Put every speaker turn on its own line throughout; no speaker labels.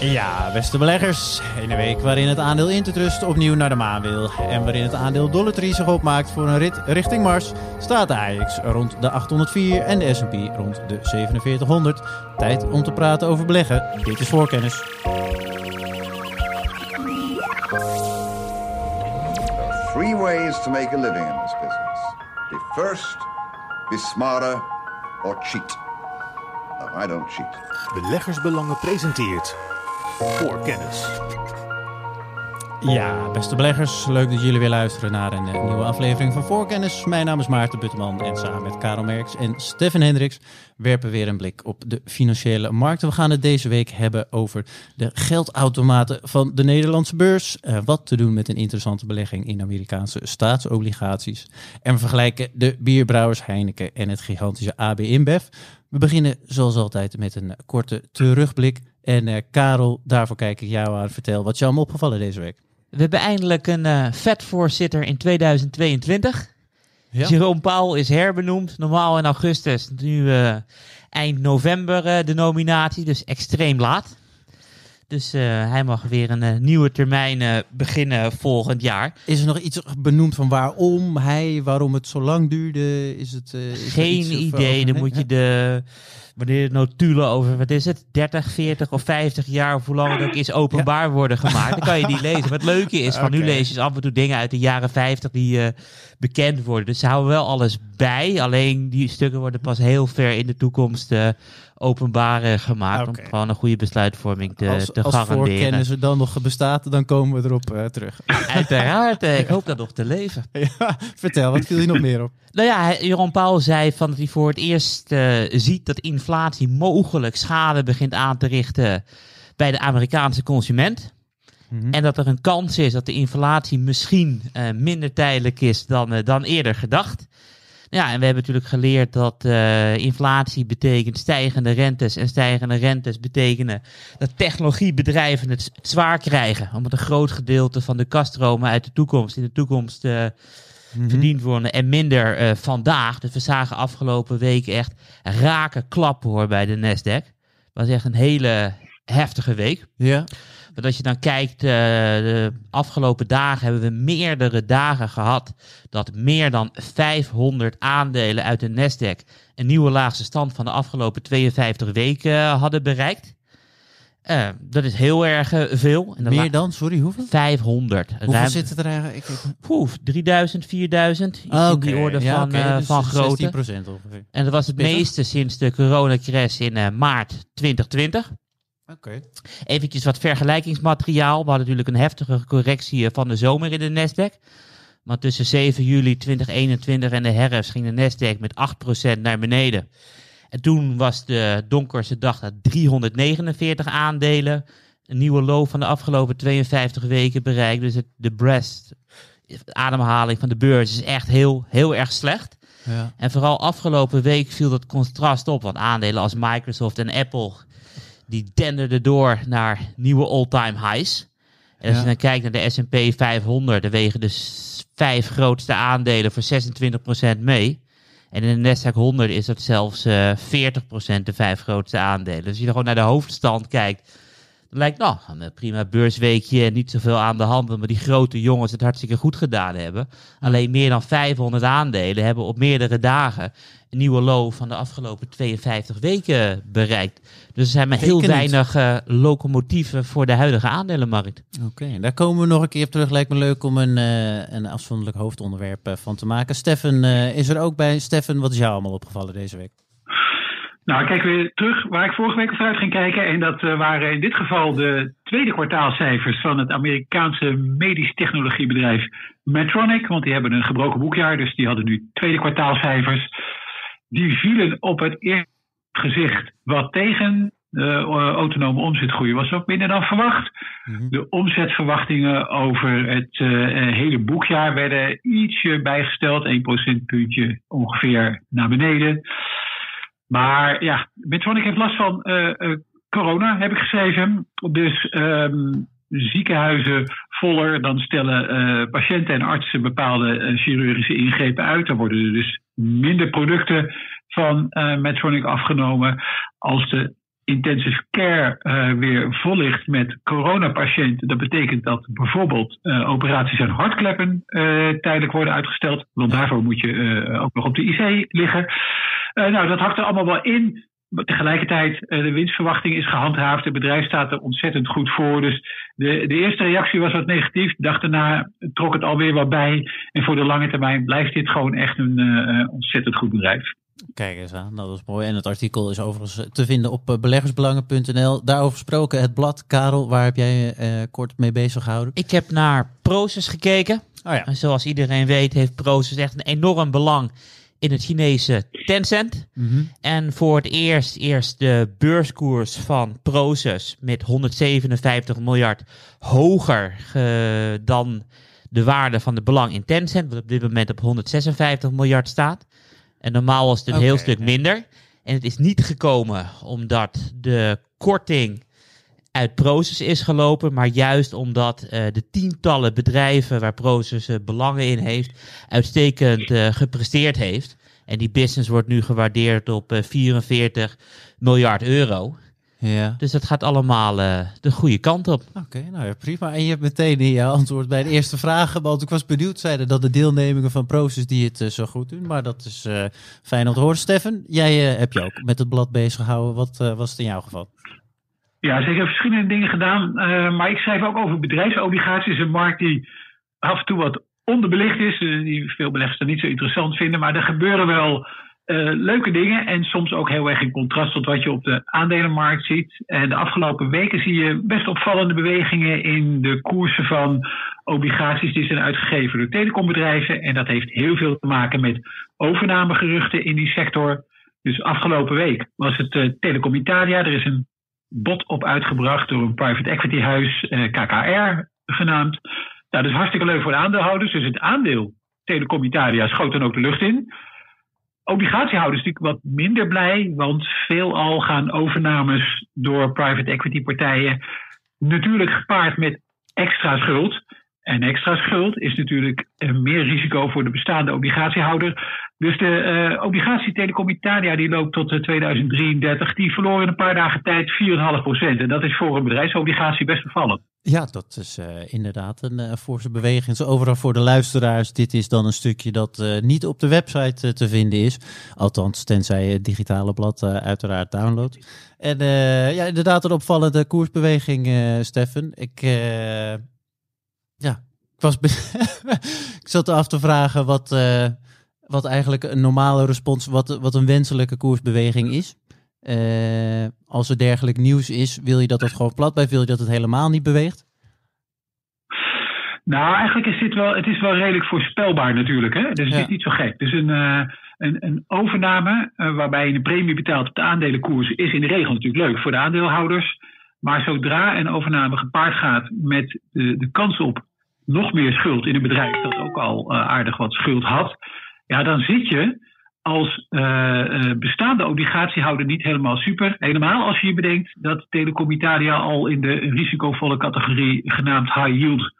Ja, beste beleggers. In een week waarin het aandeel Intertrust opnieuw naar de maan wil. En waarin het aandeel Dollar Tree zich opmaakt voor een rit richting Mars, staat de AX rond de 804 en de S&P rond de 4700. Tijd om te praten over beleggen. Dit is voorkennis.
Three ways to make a living in this business. Be first, be smarter, or cheat. No, I don't cheat.
Beleggersbelangen presenteert voor kennis.
Ja, beste beleggers, leuk dat jullie weer luisteren naar een eh, nieuwe aflevering van Voorkennis. Mijn naam is Maarten Butteman en samen met Karel Merks en Stefan Hendricks werpen we weer een blik op de financiële markten. We gaan het deze week hebben over de geldautomaten van de Nederlandse beurs. eh, wat te doen met een interessante belegging in Amerikaanse staatsobligaties. En we vergelijken de bierbrouwers Heineken en het gigantische AB InBev. We beginnen zoals altijd met een korte terugblik. En eh, Karel, daarvoor kijk ik jou aan. Vertel wat je allemaal opgevallen deze week.
We hebben eindelijk een eh vetvoorzitter in 2022.
Ja.
Jerome Powell is herbenoemd. Normaal in augustus. Nu eh, eind november eh, de nominatie. Dus extreem laat. Dus eh, hij mag weer een eh, nieuwe termijn eh, beginnen volgend jaar.
Is er nog iets benoemd van waarom hij, waarom het zo lang duurde? Is het, is
Geen
iets
idee. Dan moet je de, wanneer de notulen over, wat is het, 30, 40 of 50 jaar, of hoe lang het ook is, openbaar worden gemaakt. Dan kan je die lezen. Wat het leuke is, van nu lees je af en toe dingen uit de jaren 50 die bekend worden. Dus ze houden wel alles bij. Alleen die stukken worden pas heel ver in de toekomst openbaar gemaakt. Om gewoon een goede besluitvorming te,
als,
te
als
garanderen.
voorkennis er dan nog bestaat, dan komen we erop eh, terug.
Uiteraard, eh, ik hoop dat nog te leven.
ja, vertel, wat viel je nog meer op?
Nou ja, Jeroen Pauw zei van dat hij voor het eerst eh, ziet dat inflatie mogelijk schade begint aan te richten bij de Amerikaanse consument.
Mhm.
En dat er een kans is dat de inflatie misschien minder tijdelijk is dan, dan eerder gedacht. Ja, en we hebben natuurlijk geleerd dat eh, inflatie betekent stijgende rentes. En stijgende rentes betekenen dat technologiebedrijven het zwaar krijgen. Omdat een groot gedeelte van de kaststromen uit de toekomst in de toekomst
Mhm.
verdiend worden en minder eh, vandaag. Dus we zagen afgelopen week echt raken klappen hoor bij de Nasdaq. Het was echt een hele heftige week.
Ja,
Want als je dan kijkt, eh, de afgelopen dagen hebben we meerdere dagen gehad dat meer dan 500 aandelen uit de Nasdaq een nieuwe laagste stand van de afgelopen 52 weken eh, hadden bereikt. Eh, dat is heel erg veel. En
meer dan? Sorry, hoeveel?
500.
Hoeveel
Ruim-
zitten er eigenlijk? Ik,
Poeh, 3000, 4000. Iets
Ah,
in die orde
Ja,
van, eh,
dus
van grootte.
16% ongeveer.
En dat was het meeste sinds de coronacrash in maart 2020.
Oké.
Eventjes wat vergelijkingsmateriaal. We hadden natuurlijk een heftige correctie eh, van de zomer in de Nasdaq. Maar tussen 7 juli 2021 en de herfst ging de Nasdaq met 8% naar beneden. En toen was de donkerste dag dat 349 aandelen. Een nieuwe low van de afgelopen 52 weken bereikt. Dus het, de breast, de ademhaling van de beurs is echt heel, heel erg slecht.
Ja.
En vooral afgelopen week viel dat contrast op. Want aandelen als Microsoft en Apple, die denderden door naar nieuwe all-time highs. En als
Ja.
je dan kijkt naar de S&P 500, dan wegen de vijf grootste aandelen voor 26% mee. En in de Nasdaq 100 is dat zelfs eh 40% de vijf grootste aandelen. Dus als je dan gewoon naar de hoofdstand kijkt, dan lijkt nou, een prima beursweekje, niet zoveel aan de hand, maar die grote jongens het hartstikke goed gedaan hebben. Alleen meer dan 500 aandelen hebben op meerdere dagen nieuwe low van de afgelopen 52 weken bereikt. Dus er zijn maar heel weinig eh, locomotieven voor de huidige aandelenmarkt.
Oké, daar komen we nog een keer op terug. Lijkt me leuk om een, eh, een afzonderlijk hoofdonderwerp eh, van te maken. Steffen eh, is er ook bij. Steffen, wat is jou allemaal opgevallen deze week?
Nou, ik kijk weer terug waar ik vorige week vooruit ging kijken. En dat eh, waren in dit geval de tweede kwartaalcijfers van het Amerikaanse medisch technologiebedrijf Medtronic. Want die hebben een gebroken boekjaar, dus die hadden nu tweede kwartaalcijfers. Die vielen op het eerste gezicht wat tegen. De eh, autonome omzetgroei was ook minder dan verwacht.
Mhm.
De omzetverwachtingen over het eh, eh, hele boekjaar werden ietsje bijgesteld. 1 procentpuntje ongeveer naar beneden. Maar ja, Medtronic heeft last van corona, heb ik geschreven. Dus ehm, ziekenhuizen voller, dan stellen patiënten en artsen bepaalde chirurgische ingrepen uit. Dan worden er dus minder producten van eh Medtronic afgenomen. Als de intensive care uh, weer vol ligt met coronapatiënten. Dat betekent dat bijvoorbeeld uh, operaties aan hartkleppen uh, tijdelijk worden uitgesteld. Want daarvoor moet je ook nog op de IC liggen. nou, dat hakt er allemaal wel in. Tegelijkertijd, de winstverwachting is gehandhaafd. Het bedrijf staat er ontzettend goed voor. Dus de, de eerste reactie was wat negatief. De dag daarna trok het alweer wat bij. En voor de lange termijn blijft dit gewoon echt een ontzettend goed bedrijf.
Kijk eens aan, dat is mooi. En het artikel is overigens te vinden op eh, beleggersbelangen.nl. Daarover gesproken, het blad. Karel, waar heb jij je uh, kort mee bezig gehouden?
Ik heb naar Proces gekeken. Oh ja. En zoals iedereen weet heeft Proces echt een enorm belang in het Chinese Tencent. Mm -hmm. En voor het eerst, eerst de beurskoers van Proces met 157 miljard hoger dan de waarde van het belang in Tencent, wat op dit moment op 156 miljard staat. En normaal was het een heel stuk minder. En het is niet gekomen omdat de korting uit Proces is gelopen, maar juist omdat uh, de tientallen bedrijven waar Proces uh, belangen in heeft, uitstekend uh, gepresteerd heeft. En die business wordt nu gewaardeerd op 44 miljard euro. Ja. Dus dat gaat allemaal de goede kant op.
Oké, nou ja, prima. En je hebt meteen in je antwoord bij de eerste vraag want ik was benieuwd, zeiden dat de deelnemingen van Proces die het zo goed doen. Maar dat is fijn om te horen. Stefan, jij hebt je ook met het blad bezig gehouden. Wat was het in jouw geval?
Ja, ze hebben verschillende dingen gedaan. maar ik schrijf ook over bedrijfsobligaties. Een markt die af en toe wat onderbelicht is. die veel beleggers dan niet zo interessant vinden. Maar er gebeuren wel uh, leuke dingen en soms ook heel erg in contrast tot wat je op de aandelenmarkt ziet. En de afgelopen weken zie je best opvallende bewegingen in de koersen van obligaties die zijn uitgegeven door telecombedrijven. En dat heeft heel veel te maken met overnamegeruchten in die sector. Dus afgelopen week was het Telecom Italia. Er is een bod op uitgebracht door een private equity huis, uh, KKR genaamd. Nou, dat is hartstikke leuk voor de aandeelhouders. Dus het aandeel Telecom Italia schoot dan ook de lucht in. Obligatiehouders natuurlijk wat minder blij, want veelal gaan overnames door private equity partijen natuurlijk gepaard met extra schuld. En extra schuld is natuurlijk meer risico voor de bestaande obligatiehouder. Dus de uh, obligatie Telecom Italia die loopt tot 2033. Die verloor in een paar dagen tijd 4,5%. En dat is voor een bedrijfsobligatie best bevallen.
Ja, dat is uh, inderdaad een forse beweging. Dus overal voor de luisteraars, dit is dan een stukje dat niet op de website te vinden is. Althans, tenzij je het digitale blad uiteraard downloadt. En ja, inderdaad een opvallende koersbeweging, Stefan. Ik, ja, ik, was ik zat af te vragen wat, wat eigenlijk een normale respons, wat, wat een wenselijke koersbeweging is. Uh, als er dergelijk nieuws is, wil je dat dat gewoon plat blijft? Wil je dat het helemaal niet beweegt?
Nou, eigenlijk is dit wel, het is wel redelijk voorspelbaar natuurlijk. Hè? Dus het is niet zo gek. Dus een, uh, een, een overname uh, waarbij je een premie betaalt op de aandelenkoers is in de regel natuurlijk leuk voor de aandeelhouders. Maar zodra een overname gepaard gaat met de, de kans op nog meer schuld in een bedrijf dat ook al aardig wat schuld had, ja, dan zit je als uh, bestaande obligatiehouder niet helemaal super. Helemaal als je je bedenkt dat Telecom Italia al in de risicovolle categorie genaamd high yield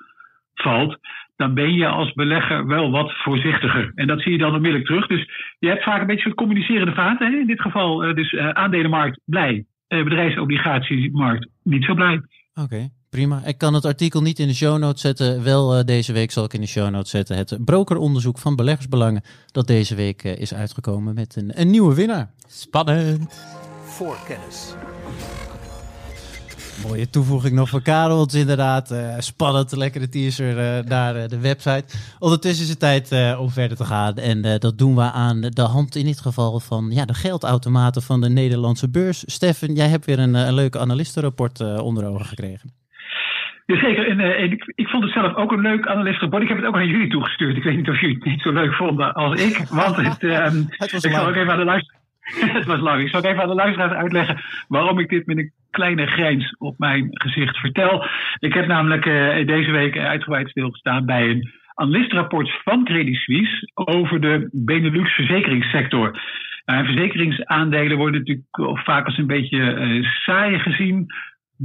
valt. Dan ben je als belegger wel wat voorzichtiger. En dat zie je dan onmiddellijk terug. Dus je hebt vaak een beetje een communicerende vaten. In dit geval uh, dus uh, aandelenmarkt blij. bedrijfsobligatiemarkt niet zo blij.
Oké. Prima. Ik kan het artikel niet in de show notes zetten. Wel uh, deze week zal ik in de show notes zetten het brokeronderzoek van beleggersbelangen. Dat deze week uh, is uitgekomen met een, een nieuwe winnaar. Spannend. Voor kennis. Mooie toevoeging nog van Karel. Het is inderdaad uh, spannend. Lekkere teaser naar de website. Ondertussen is het tijd om verder te gaan. En dat doen we aan de hand in dit geval van ja, de geldautomaten van de Nederlandse beurs. Steffen, jij hebt weer een, een leuke analistenrapport onder ogen gekregen.
Jazeker, en, uh, ik, ik, vond het zelf ook een leuk analistenrapport. Ik heb het ook aan jullie toegestuurd. Ik weet niet of jullie het niet zo leuk vonden als ik. Want het, um, het was ik zal ook even aan de luisteraars. het was lang. Ik zal ook even aan de luisteraars uitleggen waarom ik dit met een kleine grijns op mijn gezicht vertel. Ik heb namelijk uh, deze week uitgebreid stilgestaan bij een analistenrapport van Credit Suisse over de Benelux verzekeringssector. Nou, verzekeringsaandelen worden natuurlijk vaak als een beetje uh, saai gezien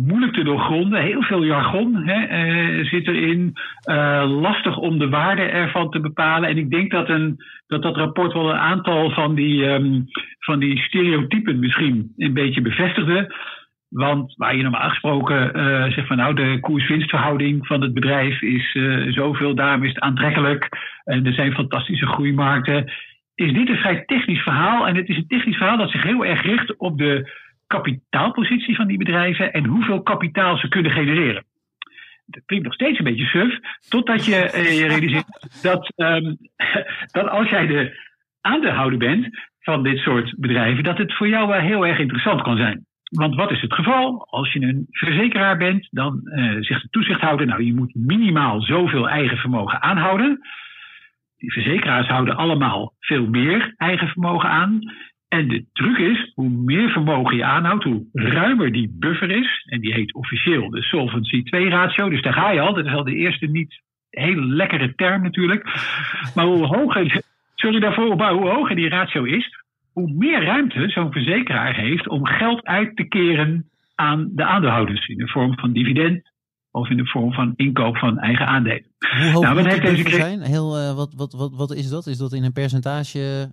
moeilijk te doorgronden. Heel veel jargon hè, eh, zit erin. Uh, lastig om de waarde ervan te bepalen. En ik denk dat een, dat, dat rapport wel een aantal van die, um, van die stereotypen misschien een beetje bevestigde. Want waar je normaal gesproken uh, zegt van nou, de koers-winstverhouding van het bedrijf is zoveel, daarom is het aantrekkelijk. En er zijn fantastische groeimarkten. Is dit een vrij technisch verhaal? En het is een technisch verhaal dat zich heel erg richt op de kapitaalpositie van die bedrijven en hoeveel kapitaal ze kunnen genereren. Dat klinkt nog steeds een beetje suf, totdat je uh, realiseert dat, um, dat als jij de aandeelhouder bent van dit soort bedrijven, dat het voor jou wel heel erg interessant kan zijn. Want wat is het geval? Als je een verzekeraar bent, dan uh, zegt de toezichthouder, nou je moet minimaal zoveel eigen vermogen aanhouden. Die verzekeraars houden allemaal veel meer eigen vermogen aan. En de truc is, hoe meer vermogen je aanhoudt, hoe ruimer die buffer is. En die heet officieel de Solvency 2 ratio. Dus daar ga je al. Dat is al de eerste niet hele lekkere term natuurlijk. Maar hoe hoger, sorry daarvoor, maar hoe hoger die ratio is, hoe meer ruimte zo'n verzekeraar heeft om geld uit te keren aan de aandeelhouders. In de vorm van dividend of in de vorm van inkoop van eigen aandelen.
Hoe hoog nou, moet deze zijn? Heel, uh, wat, wat, wat, wat is dat? Is dat in een percentage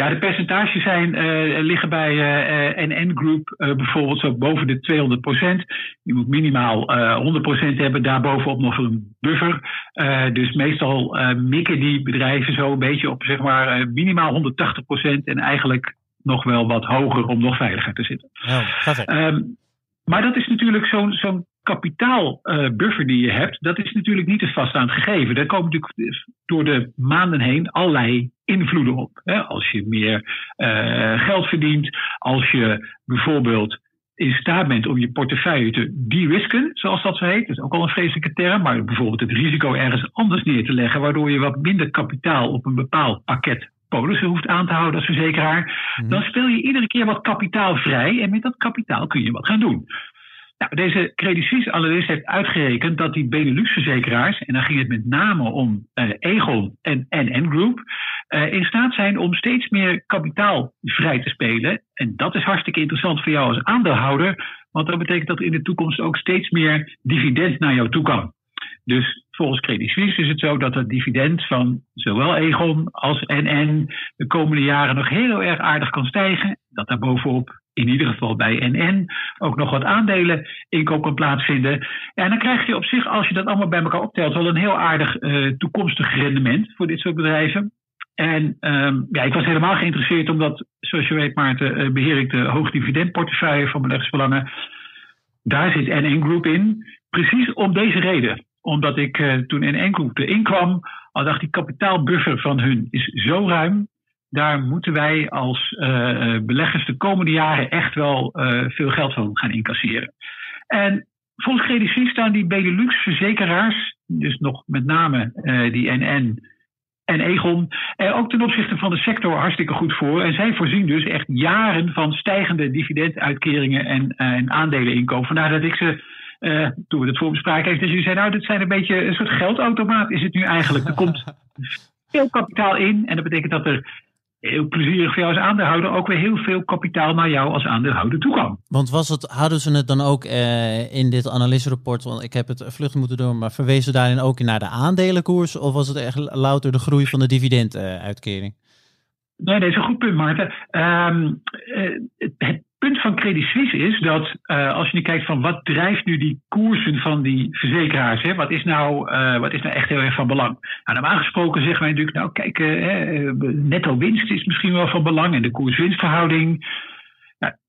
ja, de percentages zijn, uh, liggen bij uh, NN Group uh, bijvoorbeeld zo boven de 200% Je moet minimaal 100% hebben, daarbovenop nog een buffer. dus meestal mikken die bedrijven zo een beetje op zeg maar minimaal 180% en eigenlijk nog wel wat hoger om nog veiliger te zitten.
Ja,
um, maar dat is natuurlijk zo'n zo'n kapitaalbuffer die je hebt, dat is natuurlijk niet een vaststaand gegeven. Daar komen natuurlijk door de maanden heen allerlei invloeden op. Als je meer uh, geld verdient, als je bijvoorbeeld in staat bent om je portefeuille te de-risken, zoals dat zo heet. Dat is ook al een vreselijke term, maar bijvoorbeeld het risico ergens anders neer te leggen, waardoor je wat minder kapitaal op een bepaald pakket polissen hoeft aan te houden als verzekeraar, mhm. dan speel je iedere keer wat kapitaal vrij en met dat kapitaal kun je wat gaan doen. Nou, deze Credit Suisse analist heeft uitgerekend dat die Benelux-verzekeraars, en dan ging het met name om uh, Egon en NN Group, uh, in staat zijn om steeds meer kapitaal vrij te spelen. En dat is hartstikke interessant voor jou als aandeelhouder, want dat betekent dat er in de toekomst ook steeds meer dividend naar jou toe kan. Dus volgens Credit Suisse is het zo dat het dividend van zowel Egon als NN de komende jaren nog heel erg aardig kan stijgen. Dat daar bovenop in ieder geval bij NN ook nog wat aandelen inkoop kan plaatsvinden. En dan krijg je op zich, als je dat allemaal bij elkaar optelt, wel een heel aardig uh, toekomstig rendement voor dit soort bedrijven. En um, ja, ik was helemaal geïnteresseerd omdat, zoals je weet, Maarten, uh, beheer ik de hoogdividendportefeuille van beleggersbelangen. Daar zit NN Group in. Precies om deze reden. Omdat ik uh, toen NN Group erin kwam, al dacht die kapitaalbuffer van hun is zo ruim daar moeten wij als uh, beleggers de komende jaren echt wel veel geld van gaan incasseren. En volgens Credit Suisse staan die Benelux-verzekeraars, dus nog met name die NN en Egon, er ook ten opzichte van de sector hartstikke goed voor. En zij voorzien dus echt jaren van stijgende dividenduitkeringen en, en aandeleninkoop. Vandaar dat ik ze uh, toen we het voorbespraken heeft, dus jullie zei, nou, dit zijn een beetje een soort geldautomaat is het nu eigenlijk. Er komt veel kapitaal in en dat betekent dat er heel plezierig voor jou als aandeelhouder ook weer heel veel kapitaal naar jou als aandeelhouder toe kan.
Want was het, hadden ze het dan ook eh, in dit analyserapport, want ik heb het vlucht moeten doen, maar verwezen daarin ook naar de aandelenkoers of was het echt louter de groei van de dividenduitkering?
Nee, dat is een goed punt, Maarten. Um, het punt van Credit Suisse is dat uh, als je nu kijkt van wat drijft nu die koersen van die verzekeraars, hè, wat, is nou, uh, wat is nou echt heel erg van belang? Nou, normaal gesproken zeggen wij natuurlijk, nou kijk, netto winst is misschien wel van belang en de koers-winstverhouding.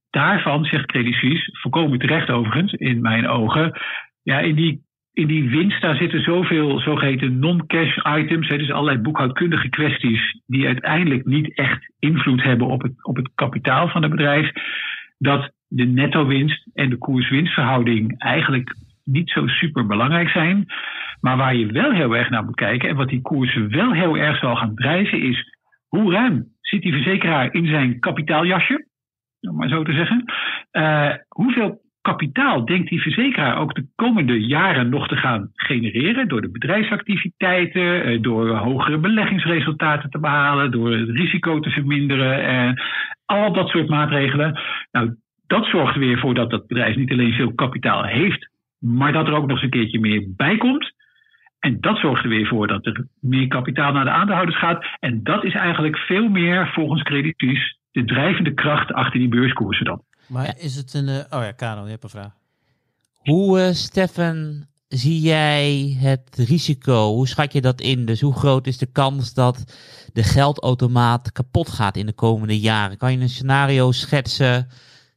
Daarvan zegt Credit Suisse, voorkomen terecht overigens, in mijn ogen, ja, in die in die winst, daar zitten zoveel zogeheten non-cash items, hè, dus allerlei boekhoudkundige kwesties, die uiteindelijk niet echt invloed hebben op het, op het kapitaal van het bedrijf dat de netto-winst en de koers-winstverhouding eigenlijk niet zo super belangrijk zijn. Maar waar je wel heel erg naar moet kijken en wat die koersen wel heel erg zal gaan drijven, is hoe ruim zit die verzekeraar in zijn kapitaaljasje? Om maar zo te zeggen. Uh, hoeveel kapitaal denkt die verzekeraar ook de komende jaren nog te gaan genereren door de bedrijfsactiviteiten, eh, door hogere beleggingsresultaten te behalen, door het risico te verminderen en al dat soort maatregelen. Nou, dat zorgt er weer voor dat dat bedrijf niet alleen veel kapitaal heeft, maar dat er ook nog eens een keertje meer bij komt. En dat zorgt er weer voor dat er meer kapitaal naar de aandeelhouders gaat. En dat is eigenlijk veel meer volgens Credit de drijvende kracht achter die beurskoersen dan.
Maar is het een... eh, oh ja, Karel, je hebt een vraag.
Hoe, eh, Stefan, zie jij het risico? Hoe schat je dat in? Dus hoe groot is de kans dat de geldautomaat kapot gaat in de komende jaren? Kan je een scenario schetsen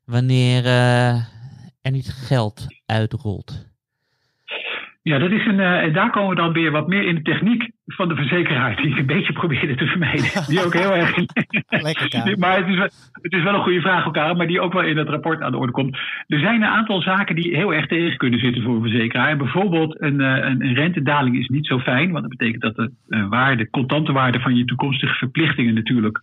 wanneer eh, er niet geld uitrolt?
Ja, dat is een, en daar komen we dan weer wat meer in de techniek van de verzekeraar, die ik een beetje probeerde te vermijden. Die ook heel erg.
Lekker,
maar het is, wel, het is wel een goede vraag elkaar, maar die ook wel in het rapport aan de orde komt. Er zijn een aantal zaken die heel erg tegen kunnen zitten voor een verzekeraar. En bijvoorbeeld een, eh, een, een rentedaling is niet zo fijn, want dat betekent dat de eh, waarde, contante waarde van je toekomstige verplichtingen natuurlijk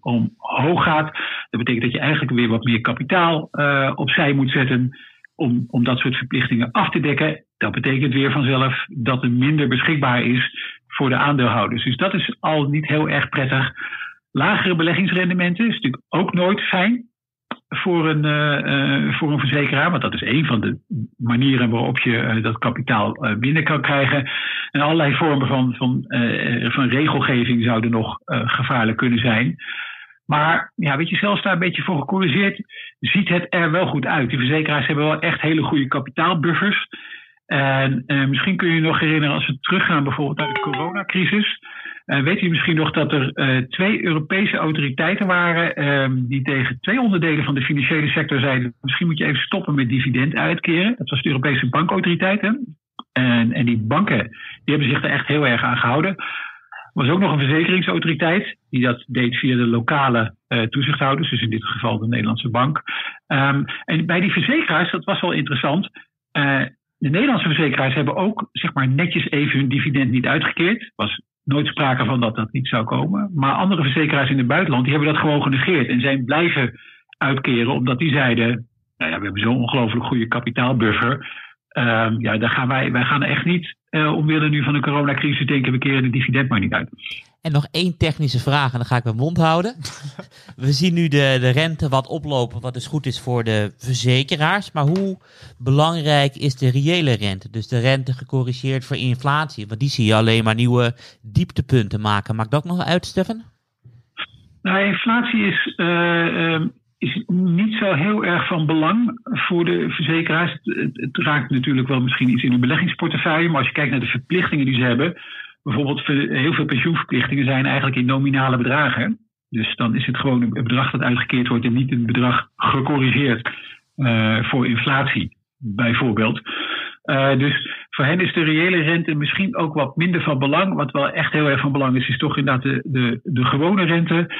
omhoog gaat. Dat betekent dat je eigenlijk weer wat meer kapitaal opzij moet zetten om, om dat soort verplichtingen af te dekken. Dat betekent weer vanzelf dat er minder beschikbaar is voor de aandeelhouders. Dus dat is al niet heel erg prettig. Lagere beleggingsrendementen is natuurlijk ook nooit fijn voor een, eh, eh, voor een verzekeraar. Want dat is een van de manieren waarop je eh, dat kapitaal binnen kan krijgen. En allerlei vormen van, van, van regelgeving zouden nog gevaarlijk kunnen zijn. Maar ja, weet je, zelfs daar een beetje voor gecorrigeerd, ziet het er wel goed uit. Die verzekeraars hebben wel echt hele goede kapitaalbuffers. En eh, misschien kun je je nog herinneren als we teruggaan bijvoorbeeld naar de coronacrisis. Eh, weet u misschien nog dat er eh, twee Europese autoriteiten waren ehm, die tegen twee onderdelen van de financiële sector zeiden: misschien moet je even stoppen met dividend uitkeren. Dat was de Europese bankautoriteit. hè. En, en die banken die hebben zich er echt heel erg aan gehouden. Was ook nog een verzekeringsautoriteit die dat deed via de lokale eh, toezichthouders, dus in dit geval de Nederlandse bank. Ehm, en bij die verzekeraars, dat was wel interessant. eh, de Nederlandse verzekeraars hebben ook zeg maar, netjes even hun dividend niet uitgekeerd. Er was nooit sprake van dat dat niet zou komen. Maar andere verzekeraars in het buitenland die hebben dat gewoon genegeerd en zijn blijven uitkeren, omdat die zeiden: Nou ja, we hebben zo'n ongelooflijk goede kapitaalbuffer. Ehm, ja, daar gaan wij, wij gaan echt niet eh omwille nu van de coronacrisis denken, we keren de dividend maar niet uit.
En nog één technische vraag en dan ga ik mijn mond houden. We zien nu de, de rente wat oplopen, wat dus goed is voor de verzekeraars. Maar hoe belangrijk is de reële rente? Dus de rente gecorrigeerd voor inflatie. Want die zie je alleen maar nieuwe dieptepunten maken. Maakt dat nog uit, Stefan?
Nou, inflatie is, eh, ehm, is niet zo heel erg van belang voor de verzekeraars. Het, raakt natuurlijk wel misschien iets in hun beleggingsportefeuille, maar als je kijkt naar de verplichtingen die ze hebben, bijvoorbeeld heel veel pensioenverplichtingen zijn eigenlijk in nominale bedragen. Dus dan is het gewoon een bedrag dat uitgekeerd wordt en niet een bedrag gecorrigeerd eh, voor inflatie, bijvoorbeeld. Eh, dus voor hen is de reële rente misschien ook wat minder van belang. Wat wel echt heel erg van belang is, is toch inderdaad de, de, de gewone rente.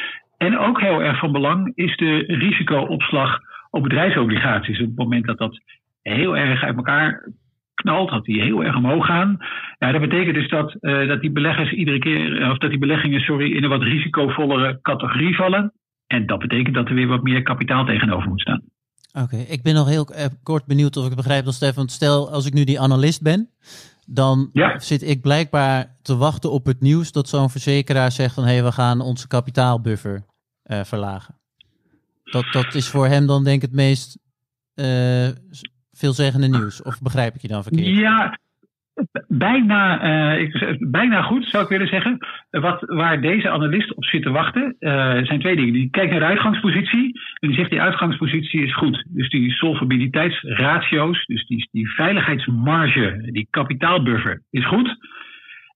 En ook heel erg van belang is de risicoopslag op bedrijfsobligaties. Op het moment dat dat heel erg uit elkaar knalt, dat die heel erg omhoog gaan. Ja, dat betekent dus dat, eh, dat die beleggers iedere keer, of dat die beleggingen, sorry, in een wat risicovollere categorie vallen. En dat betekent dat er weer wat meer kapitaal tegenover moet staan.
Oké, ik ben nog heel eh, kort benieuwd of ik begrijp dat Stefan, stel als ik nu die analist ben, dan
Ja.
zit ik blijkbaar te wachten op het nieuws dat zo'n verzekeraar zegt van hé, hey, we gaan onze kapitaalbuffer eh, verlagen. Dat, dat is voor hem dan denk ik het meest eh, veelzeggende nieuws. Of begrijp ik je dan verkeerd?
Ja, bijna, eh, ik, bijna goed zou ik willen zeggen. Wat, waar deze analist op zit te wachten, zijn twee dingen. Die kijkt naar de uitgangspositie en die zegt die uitgangspositie is goed. Dus die solvabiliteitsratio's, dus die, die veiligheidsmarge, die kapitaalbuffer is goed.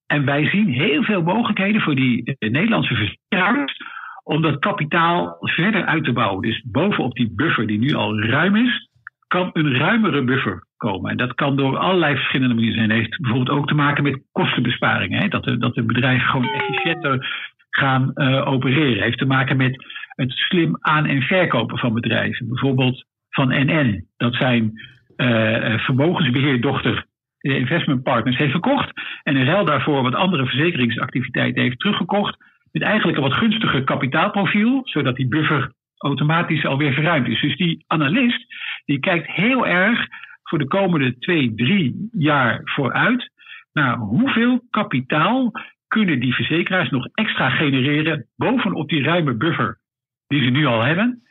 En wij zien heel veel mogelijkheden voor die Nederlandse verzekeraars om dat kapitaal verder uit te bouwen. Dus bovenop die buffer die nu al ruim is, kan een ruimere buffer komen. En dat kan door allerlei verschillende manieren zijn. Het heeft bijvoorbeeld ook te maken met kostenbesparingen. Dat, de, dat de bedrijven gewoon efficiënter gaan uh, opereren. Heeft te maken met het slim aan- en verkopen van bedrijven. Bijvoorbeeld van NN. Dat zijn uh, vermogensbeheerdochter de investment partners heeft verkocht. En in ruil daarvoor wat andere verzekeringsactiviteiten heeft teruggekocht. Met eigenlijk een wat gunstiger kapitaalprofiel. Zodat die buffer automatisch alweer verruimd is. Dus die analist die kijkt heel erg voor de komende twee, drie jaar vooruit naar hoeveel kapitaal kunnen die verzekeraars nog extra genereren bovenop die ruime buffer die ze nu al hebben.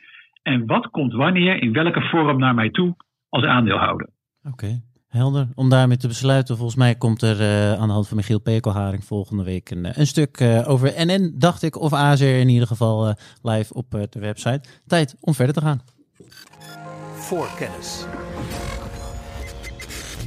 en wat komt wanneer in welke vorm naar mij toe als aandeelhouder.
Oké, helder. Om daarmee te besluiten, volgens mij komt er uh, aan de hand van Michiel Pekelharing volgende week een, een stuk uh, over NN, dacht ik, of AZR in ieder geval uh, live op de website. Tijd om verder te gaan.
Voor kennis.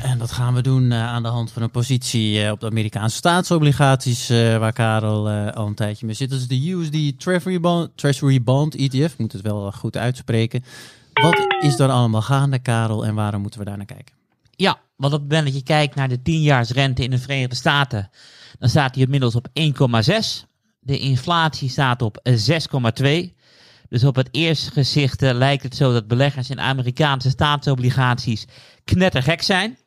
En dat gaan we doen aan de hand van een positie op de Amerikaanse staatsobligaties, waar Karel al een tijdje mee zit. Dat is de USD Treasury Bond, Treasury Bond ETF. Ik moet het wel goed uitspreken. Wat is er allemaal gaande, Karel, en waarom moeten we daar naar kijken?
Ja, want op het moment dat je kijkt naar de 10-jaarsrente in de Verenigde Staten, dan staat die inmiddels op 1,6. De inflatie staat op 6,2. Dus op het eerste gezicht lijkt het zo dat beleggers in Amerikaanse staatsobligaties knettergek zijn.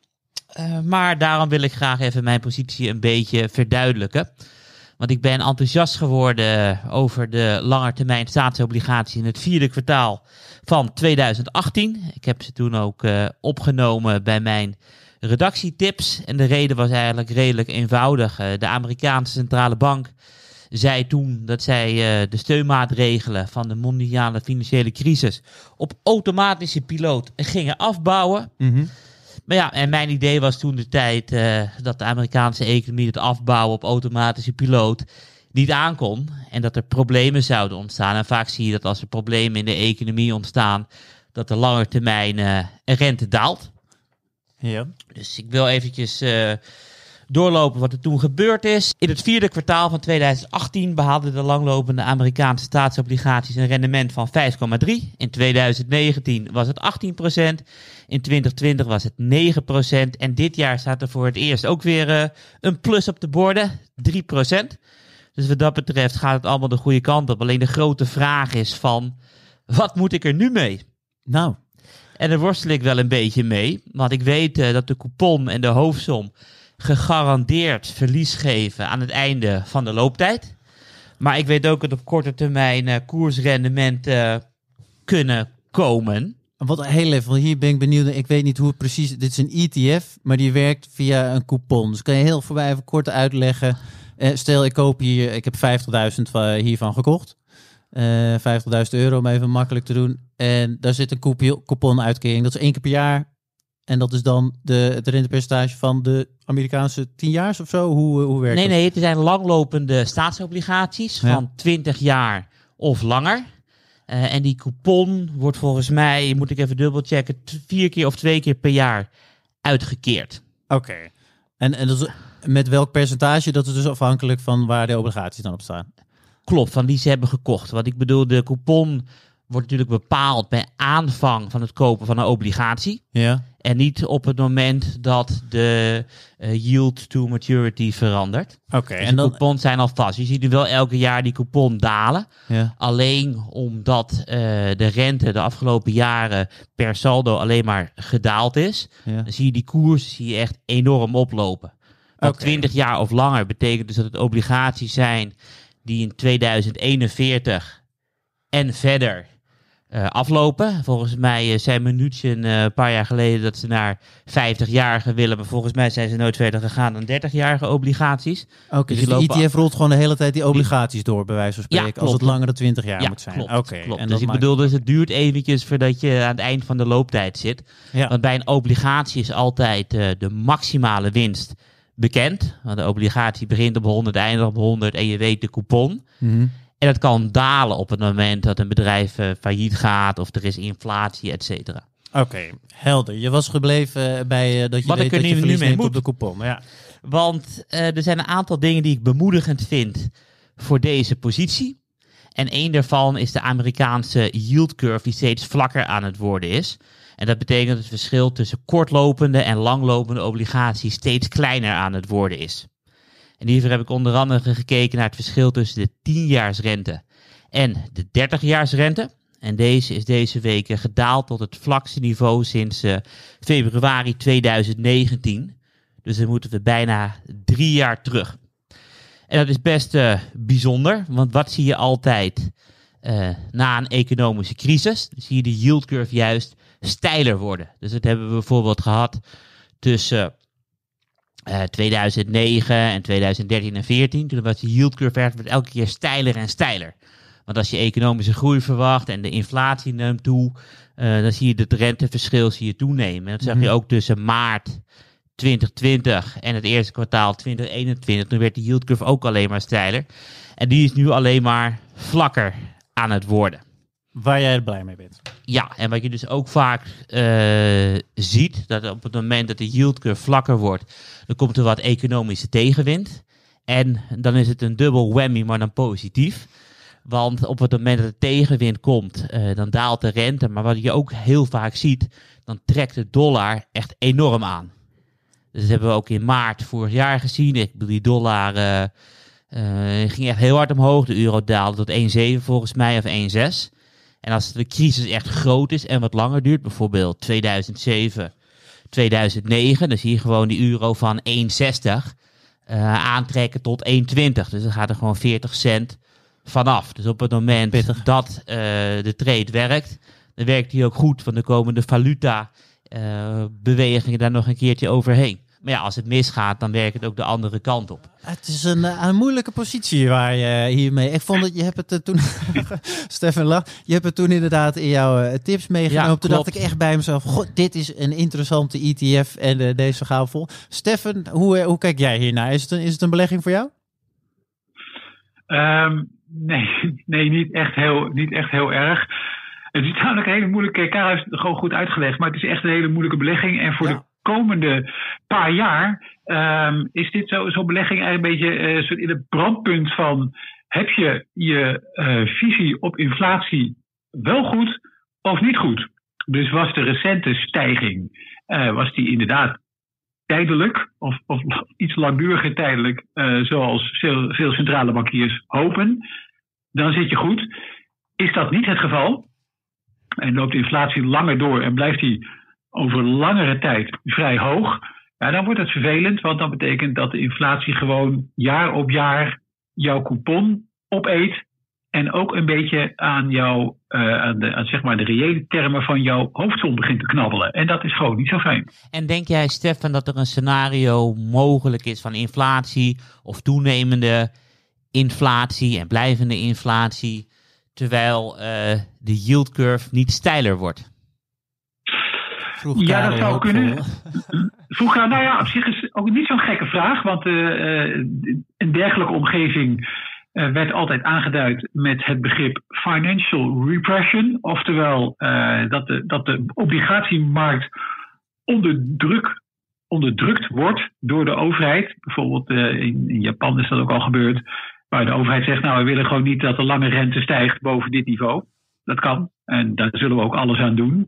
Uh, maar daarom wil ik graag even mijn positie een beetje verduidelijken. Want ik ben enthousiast geworden over de langetermijn staatsobligatie in het vierde kwartaal van 2018. Ik heb ze toen ook uh, opgenomen bij mijn redactietips. En de reden was eigenlijk redelijk eenvoudig. Uh, de Amerikaanse centrale bank zei toen dat zij de steunmaatregelen van de mondiale financiële crisis op automatische piloot gingen afbouwen.
Mm -hmm.
Maar ja, en mijn idee was toen de tijd uh, dat de Amerikaanse economie het afbouwen op automatische piloot niet aankon. En dat er problemen zouden ontstaan. En vaak zie je dat als er problemen in de economie ontstaan, dat de lange termijn uh, rente daalt.
Ja.
Dus ik wil eventjes uh, doorlopen wat er toen gebeurd is. In het vierde kwartaal van 2018 behaalden de langlopende Amerikaanse staatsobligaties een rendement van 5,3. In 2019 was het 18% In 2020 was het 9% En dit jaar staat er voor het eerst ook weer uh, een plus op de borden, 3 Dus wat dat betreft gaat het allemaal de goede kant op. Alleen de grote vraag is van, wat moet ik er nu mee?
Nou.
En daar worstel ik wel een beetje mee. Want ik weet uh, dat de coupon en de hoofdsom gegarandeerd verlies geven aan het einde van de looptijd. Maar ik weet ook dat op korte termijn uh, koersrendementen uh, kunnen komen.
Wat heel even, hier ben ik benieuwd. Ik weet niet hoe het precies. Dit is een ETF, maar die werkt via een coupon. Dus kan je heel voorbij even kort uitleggen. Uh, stel, ik koop hier, ik heb 50.000 hiervan gekocht. 50.000 euro om even makkelijk te doen. En daar zit een coupon uitkering. Dat is één keer per jaar. En dat is dan de, het rentepercentage van de Amerikaanse 10 jaar of zo? Hoe, hoe werkt
nee,
dat?
Nee, het zijn langlopende staatsobligaties
Ja.
van 20 jaar of langer. Uh, en die coupon wordt volgens mij, moet ik even dubbelchecken, vier keer of twee keer per jaar uitgekeerd.
Oké. En, en dat is, met welk percentage? Dat is dus afhankelijk van waar de obligaties dan op staan.
Klopt, van die ze hebben gekocht. Wat ik bedoel, de coupon wordt natuurlijk bepaald bij aanvang van het kopen van een obligatie.
Ja.
En niet op het moment dat de uh, yield to maturity verandert.
Oké.
Dus
en
de
dan.
coupons zijn al vast. Je ziet nu wel elke jaar die coupon dalen.
Ja.
Alleen omdat uh, de rente de afgelopen jaren per saldo alleen maar gedaald is.
Ja.
Dan zie je die koers zie je echt enorm oplopen. Want
Oké.
20 jaar of langer betekent dus dat het obligaties zijn die in 2041 en verder uh, aflopen. Volgens mij uh, zei Minuutje een uh, paar jaar geleden dat ze naar 50-jarige willen. Maar volgens mij zijn ze nooit verder gegaan dan 30-jarige obligaties.
Oké,
Dus
dus de ETF rolt gewoon de hele tijd die obligaties door, bij wijze van
Ja,
spreken. als het langer dan 20 jaar
ja,
moet zijn.
klopt. Klopt.
En
Dus ik
maakt-
bedoel, dus het duurt eventjes voordat je aan het eind van de looptijd zit.
Ja.
Want bij een obligatie is altijd de maximale winst bekend. Want de obligatie begint op 100, eindigt op 100 en je weet de coupon.
Mhm.
En dat kan dalen op het moment dat een bedrijf uh, failliet gaat of er is inflatie, et cetera.
Oké, helder. Je was gebleven bij uh, dat je
Wat
weet dat je verlies op de coupon. Ja.
Want uh, er zijn een aantal dingen die ik bemoedigend vind voor deze positie. En één daarvan is de Amerikaanse yield curve die steeds vlakker aan het worden is. En dat betekent dat het verschil tussen kortlopende en langlopende obligaties steeds kleiner aan het worden is. En hiervoor heb ik onder andere gekeken naar het verschil tussen de 10-jaarsrente en de 30-jaarsrente. En deze is deze week eh, gedaald tot het vlakste niveau sinds uh, februari 2019. Dus dan moeten we bijna drie jaar terug. En dat is best uh, bijzonder, want wat zie je altijd uh, na een economische crisis? Zie je de yield curve juist steiler worden. Dus dat hebben we bijvoorbeeld gehad tussen uh, 2009 en 2013 en 2014. Toen was de yield curve werd elke keer steiler en steiler. Want als je economische groei verwacht en de inflatie neemt toe, eh, dan zie je het renteverschil zie je toenemen. En dat zag je
Mhm.
ook tussen maart 2020 en het eerste kwartaal 2021. Toen werd de yield curve ook alleen maar steiler. En die is nu alleen maar vlakker aan het worden.
Waar jij blij mee bent.
Ja, en wat je dus ook vaak eh, ziet, dat op het moment dat de yield curve vlakker wordt, dan komt er wat economische tegenwind. En dan is het een dubbel whammy, maar dan positief. Want op het moment dat de tegenwind komt, eh, dan daalt de rente. Maar wat je ook heel vaak ziet, dan trekt de dollar echt enorm aan. Dus dat hebben we ook in maart vorig jaar gezien. Ik bedoel, die dollar eh, ging echt heel hard omhoog. De euro daalde tot 1,7 volgens mij, of 1,6. En als de crisis echt groot is en wat langer duurt, bijvoorbeeld 2007, 2009, dan zie je gewoon die euro van 1,60 eh, aantrekken tot 1,20. Dus dan gaat er gewoon 40 cent vanaf. Dus op het moment
Pittig.
dat eh, de trade werkt, dan werkt die ook goed, want dan komen de valuta eh, bewegingen daar nog een keertje overheen. Maar ja, als het misgaat, dan werkt het ook de andere kant op.
Het is een, eh, een moeilijke positie waar je hiermee. Ik vond dat je hebt het eh, toen. Stefan lach. Je hebt het toen inderdaad in jouw eh, tips meegenomen.
Ja,
toen dacht ik echt bij mezelf: God, dit is een interessante ETF en eh, deze gaan vol. Stefan, hoe, hoe kijk jij hiernaar? Is het, een, is het een belegging voor jou?
Ehm, nee, nee niet, echt heel, niet echt heel erg. Het is namelijk een hele moeilijke. Karel heeft het gewoon goed uitgelegd, maar het is echt een hele moeilijke belegging. En voor
Ja.
de komende paar jaar ehm, is dit zo- zo'n belegging eigenlijk een beetje eh, in het brandpunt van: heb je je eh, visie op inflatie wel goed of niet goed? Dus was de recente stijging, eh, was die inderdaad tijdelijk of, of iets langduriger tijdelijk, zoals veel, veel centrale bankiers hopen, dan zit je goed. Is dat niet het geval en loopt de inflatie langer door en blijft die over langere tijd vrij hoog, ja, dan wordt het vervelend, want dat betekent dat de inflatie gewoon jaar op jaar jouw coupon opeet en ook een beetje aan, jouw, eh, aan, de, aan zeg maar de reële termen van jouw hoofdsom begint te knabbelen. En dat is gewoon niet zo fijn.
En denk jij, Stefan, dat er een scenario mogelijk is van inflatie of toenemende inflatie en blijvende inflatie, terwijl eh, de yield curve niet steiler wordt?
Vroeg
Ja, dat zou kunnen. Vroeger, nou ja, op zich is ook niet zo'n gekke vraag, want eh, eh, een dergelijke omgeving eh, werd altijd aangeduid met het begrip financial repression, oftewel eh, dat, de, dat de obligatiemarkt onder druk onderdrukt wordt door de overheid. Bijvoorbeeld eh, in, in Japan is dat ook al gebeurd, waar de overheid zegt, nou we willen gewoon niet dat de lange rente stijgt boven dit niveau. Dat kan en daar zullen we ook alles aan doen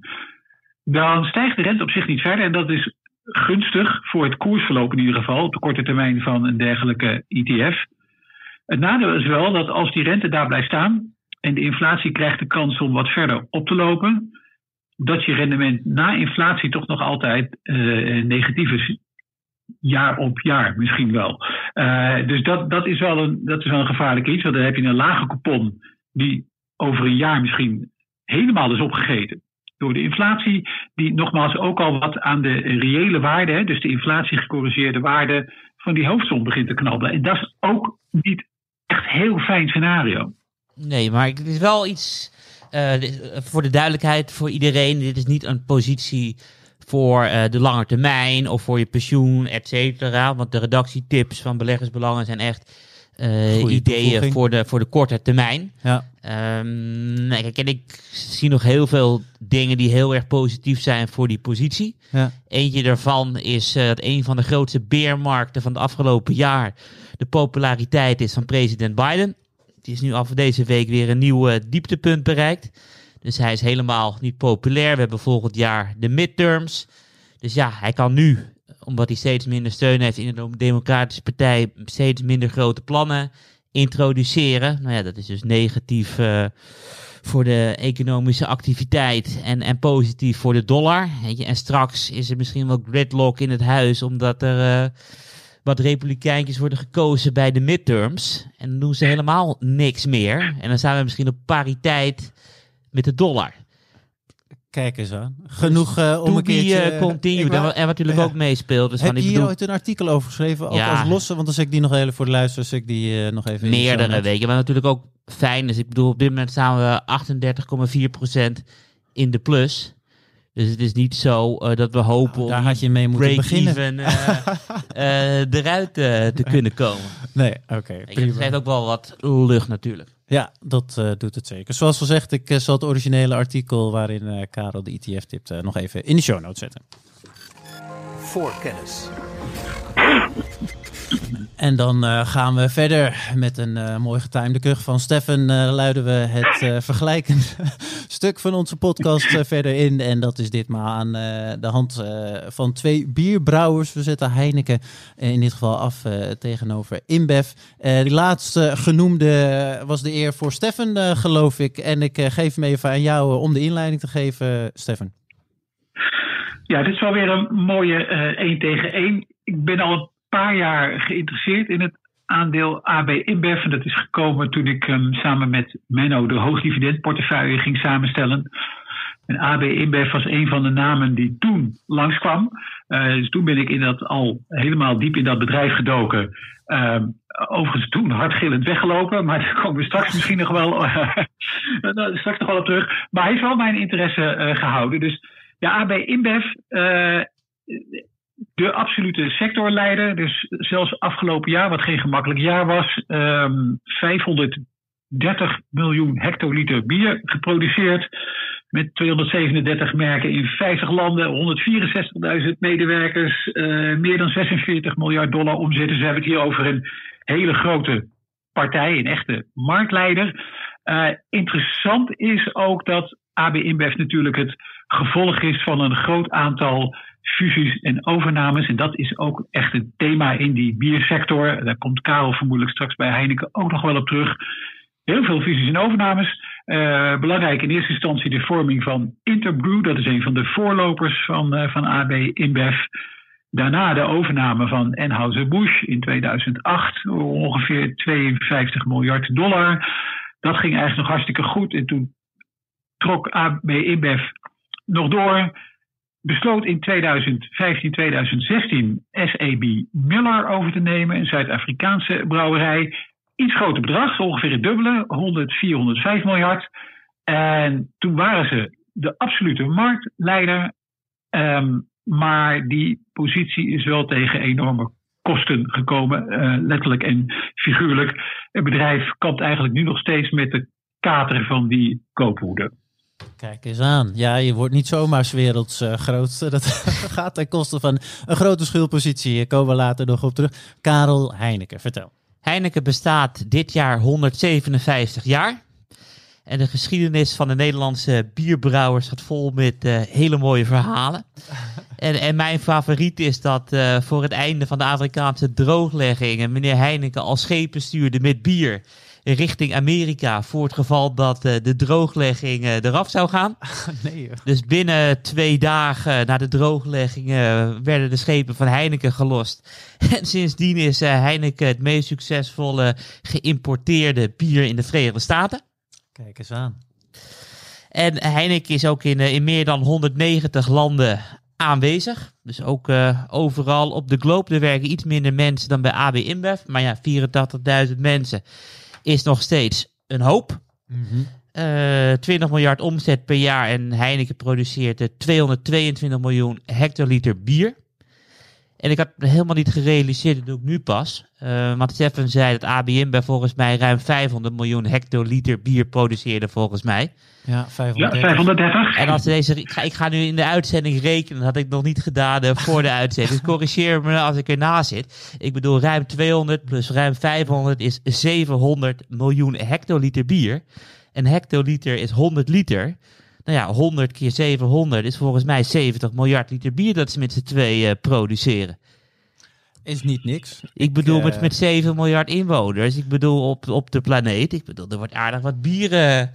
dan stijgt de rente op zich niet verder. En dat is gunstig voor het koersverloop in ieder geval, op de korte termijn van een dergelijke ETF. Het nadeel is wel dat als die rente daar blijft staan en de inflatie krijgt de kans om wat verder op te lopen, dat je rendement na inflatie toch nog altijd eh, negatief is. Jaar op jaar misschien wel. Eh, dus dat, dat, is wel een, dat is wel een gevaarlijk iets. Want dan heb je een lage coupon die over een jaar misschien helemaal is opgegeten door de inflatie, die nogmaals ook al wat aan de reële waarde, dus de inflatie gecorrigeerde waarde van die hoofdsom begint te knabbelen. En dat is ook niet echt heel fijn scenario.
Nee, maar het is wel iets eh, voor de duidelijkheid voor iedereen. Dit is niet een positie voor eh, de lange termijn of voor je pensioen, et cetera. Want de redactietips van beleggersbelangen zijn echt ideeën
toevoeging.
voor de, voor de korte termijn.
Ja.
Ehm, nee, kijk, en ik zie nog heel veel dingen die heel erg positief zijn voor die positie.
Ja.
Eentje daarvan is eh, dat een van de grootste beermarkten van het afgelopen jaar de populariteit is van president Biden. Die is nu af deze week weer een nieuw eh, dieptepunt bereikt. Dus hij is helemaal niet populair. We hebben volgend jaar de midterms. Dus ja, hij kan nu, omdat hij steeds minder steun heeft in de Democratische Partij, steeds minder grote plannen introduceren. Nou ja, dat is dus negatief eh, voor de economische activiteit en, en positief voor de dollar. En straks is er misschien wel gridlock in het huis, omdat er eh, wat republikeintjes worden gekozen bij de midterms. En dan doen ze helemaal niks meer. En dan zijn we misschien op pariteit met de dollar.
Kijk eens aan. Genoeg eh, om een keertje...
uh,
wou-
En wat natuurlijk
ja.
ook meespeelt. Dus
Heb
van,
je hier
bedoel,
ooit een artikel over geschreven? Ook
Ja.
als losse, want dan zet ik die nog even voor de luisteraars. ik die eh, nog even
meerdere weken. Maar natuurlijk ook fijn. Dus ik bedoel, op dit moment staan we 38,4% in de plus. Dus het is niet zo dat we hopen
Daar
om
had je mee moeten beginnen.
eruit te kunnen komen.
Nee, oké.
Het
prima.
geeft ook wel wat lucht natuurlijk.
Ja, dat eh, doet het zeker. Zoals gezegd, ik eh, zal het originele artikel waarin eh, Karel de ETF tipt eh, nog even in de show notes zetten.
Voorkennis.
En dan eh, gaan we verder met een eh, mooi getimede kuch van Stefan. eh, luiden we het vergelijkende stuk van onze podcast verder in. En dat is ditmaal aan de hand van twee bierbrouwers. We zetten Heineken in dit geval af tegenover InBev. Die laatste genoemde was de eer voor Stefan, geloof ik. En ik geef hem even aan jou om de inleiding te geven, Stefan.
Ja, dit is wel weer een mooie 1 tegen 1. Ik ben al paar jaar geïnteresseerd in het aandeel AB InBev. En dat is gekomen toen ik ehm, samen met Menno de hoogdividendportefeuille ging samenstellen. En AB InBev was een van de namen die toen langskwam. Eh, dus toen ben ik in dat al helemaal diep in dat bedrijf gedoken. Ehm, overigens toen hardgillend weggelopen, maar daar komen we straks misschien nog wel, eh, straks nog wel op terug. Maar hij heeft wel mijn interesse eh, gehouden. Dus ja, AB InBev, de absolute sectorleider. Dus zelfs afgelopen jaar, wat geen gemakkelijk jaar was, ehm 530 miljoen hectoliter bier geproduceerd. Met 237 merken in 50 landen, 164.000 medewerkers, eh, meer dan 46 miljard dollar omzet. Dus we hebben het hier over een hele grote partij, een echte marktleider. Eh, interessant is ook dat AB InBev natuurlijk het gevolg is van een groot aantal fusies en overnames. En dat is ook echt een thema in die biersector. Daar komt Karel vermoedelijk straks bij Heineken ook nog wel op terug. Heel veel fusies en overnames. Eh, belangrijk in eerste instantie de vorming van Interbrew. Dat is een van de voorlopers van, eh, van AB InBev. Daarna de overname van Anheuser-Busch in 2008. Ongeveer 52 miljard dollar. Dat ging eigenlijk nog hartstikke goed. En toen trok AB InBev nog door. Besloot in 2015, 2016 SAB Miller over te nemen, een Zuid-Afrikaanse brouwerij. Iets groter bedrag, ongeveer het dubbele, 100, 405 miljard. En toen waren ze de absolute marktleider. Ehm, maar die positie is wel tegen enorme kosten gekomen, eh, letterlijk en figuurlijk. Het bedrijf kampt eigenlijk nu nog steeds met de kater van die koopwoede.
Kijk eens aan. Ja, je wordt niet zomaar werelds eh, grootste. Dat gaat ten koste van een grote schuldpositie. Daar komen we later nog op terug. Karel Heineken, vertel.
Heineken bestaat dit jaar 157 jaar. En de geschiedenis van de Nederlandse bierbrouwers staat vol met eh, hele mooie verhalen. En, en mijn favoriet is dat eh, voor het einde van de Afrikaanse drooglegging meneer Heineken al schepen stuurde met bier richting Amerika voor het geval dat eh, de drooglegging eh, eraf zou gaan.
Nee, joh.
Dus binnen twee dagen na de drooglegging eh, werden de schepen van Heineken gelost. En sindsdien is Heineken het meest succesvolle geïmporteerde bier in de Verenigde Staten.
Kijk eens aan.
En Heineken is ook in, in meer dan 190 landen aanwezig. Dus ook overal op de globe. Er werken iets minder mensen dan bij AB InBev. Maar ja, 84.000 mensen is nog steeds een hoop. Eh 20 miljard omzet per jaar en Heineken produceert eh, 222 miljoen hectoliter bier. En ik had me helemaal niet gerealiseerd, dat doe ik nu pas. Eh want Stefan zei dat AB InBev volgens mij ruim 500 miljoen hectoliter bier produceerde volgens mij.
Ja,
Ja,
530.
530.
En als deze, ik, ga, ik ga nu in de uitzending rekenen, dat had ik nog niet gedaan eh, voor de uitzending. Dus corrigeer me als ik ernaast zit. Ik bedoel, ruim 200 plus ruim 500 is 700 miljoen hectoliter bier. Een hectoliter is 100 liter. Nou ja, 100 keer 700 is volgens mij 70 miljard liter bier dat ze met z'n twee eh, produceren.
Is niet niks.
Ik bedoel,
eh,
met, met 7 miljard inwoners. Ik bedoel, op, op de planeet. Ik bedoel, er wordt aardig wat bieren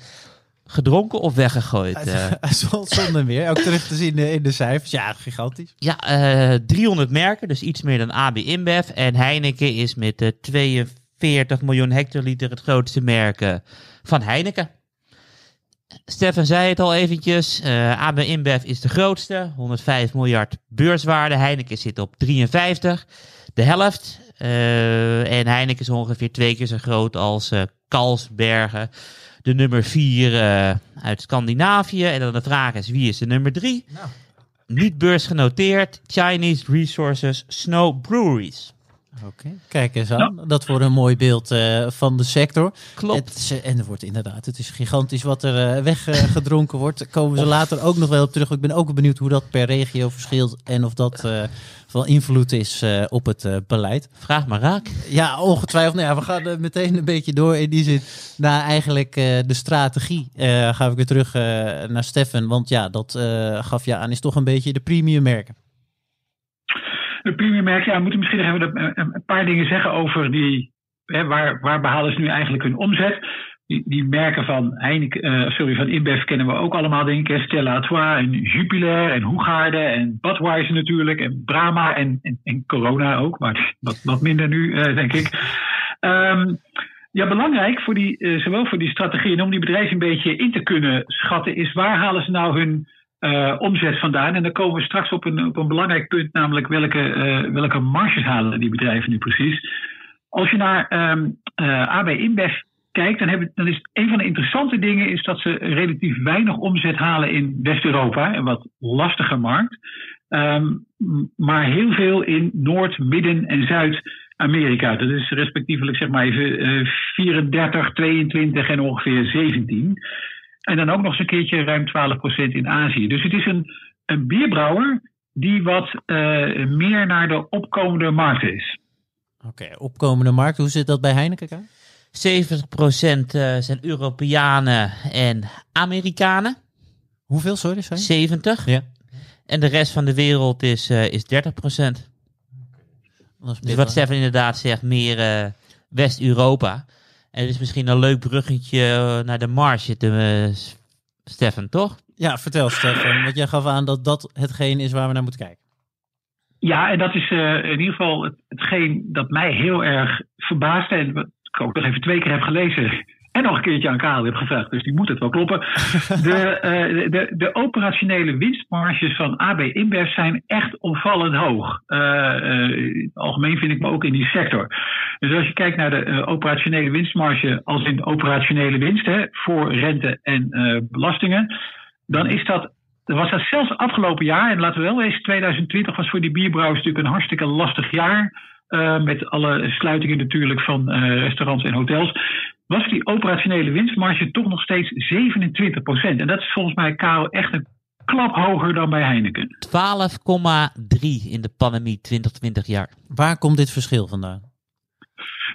gedronken of weggegooid. eh.
Zonder meer. Ook terug te zien eh, in de cijfers. Ja, gigantisch.
Ja, eh 300 merken, dus iets meer dan AB InBev. En Heineken is met eh 42 miljoen hectoliter het grootste merk eh, van Heineken. Stefan zei het al eventjes. eh AB InBev is de grootste. 105 miljard beurswaarde. Heineken zit op 53. De helft. Eh, en Heineken is ongeveer twee keer zo groot als eh Carlsbergen. De nummer 4 uit Scandinavië. En dan de vraag is, wie is de nummer 3?
Nou.
Niet beursgenoteerd. Chinese Resources Snow Breweries.
Oké, kijk eens aan. Dat wordt een mooi beeld eh, van de sector.
Klopt.
Het is, eh, en er wordt inderdaad, het is gigantisch wat er eh, weggedronken wordt. Daar komen we later ook nog wel op terug. Ik ben ook benieuwd hoe dat per regio verschilt en of dat van invloed is op het beleid.
Vraag maar raak.
Ja, ongetwijfeld. Nou ja, we gaan meteen een beetje door in die zin naar eigenlijk eh, de strategie. Gaan we weer terug naar Stefan, want ja, dat gaf je aan, is toch een beetje de premium merken.
De premiummerk, ja, we moeten misschien even een, een paar dingen zeggen over die. Hè, waar, waar behalen ze nu eigenlijk hun omzet? Die, die merken van Heineken, eh, sorry, van InBev kennen we ook allemaal, denk ik. Stella Artois en Jupiler en Hoegaarde en Budweiser natuurlijk. En Brahma en, en, Corona ook, maar wat, wat minder nu, eh, denk ik. Ehm, ja, belangrijk voor die, eh, zowel voor die strategie en om die bedrijven een beetje in te kunnen schatten, is waar halen ze nou hun eh, omzet vandaan? En dan komen we straks op een, op een belangrijk punt, namelijk welke, eh, welke marges halen die bedrijven nu precies. Als je naar eh, AB InBev kijkt, dan, hebben, dan is een van de interessante dingen is dat ze relatief weinig omzet halen in West-Europa, een wat lastige markt. Ehm, maar heel veel in Noord, Midden en Zuid-Amerika. Dat is respectievelijk zeg maar even eh, 34, 22 en ongeveer 17. En dan ook nog eens een keertje ruim 12% in Azië. Dus het is een, een bierbrouwer die wat eh, meer naar de opkomende markten is.
Oké, opkomende markt. Hoe zit dat bij Heineken? Ka?
70% eh, zijn Europeanen en Amerikanen.
Hoeveel, sorry? sorry?
70.
Ja.
En de rest van de wereld is, eh is 30%.
Dat is
Dus wat. Stefan inderdaad zegt, meer eh, West-Europa. En het is misschien een leuk bruggetje eh, naar de marge, te, Stefan, toch?
Ja, vertel Stefan, want jij gaf aan dat dat hetgeen is waar we naar moeten kijken.
Ja, en dat is eh, in ieder geval het, hetgeen dat mij heel erg verbaasde. En wat ik ook nog even twee keer heb gelezen. En nog een keertje aan Karel heb gevraagd. Dus die moet het wel kloppen. De, eh, de, de operationele winstmarges van AB InBev zijn echt opvallend hoog. In het algemeen vind ik me ook in die sector. Dus als je kijkt naar de operationele winstmarge als in operationele winst hè, voor rente en belastingen. Dan is dat was dat zelfs afgelopen jaar, en laten we wel wezen, 2020 was voor die bierbrouwers natuurlijk een hartstikke lastig jaar. met alle sluitingen natuurlijk van restaurants en hotels. Was die operationele winstmarge toch nog steeds 27% En dat is volgens mij, Karel, echt een klap hoger dan bij Heineken.
12,3 in de pandemie 2020 jaar.
Waar komt dit verschil vandaan?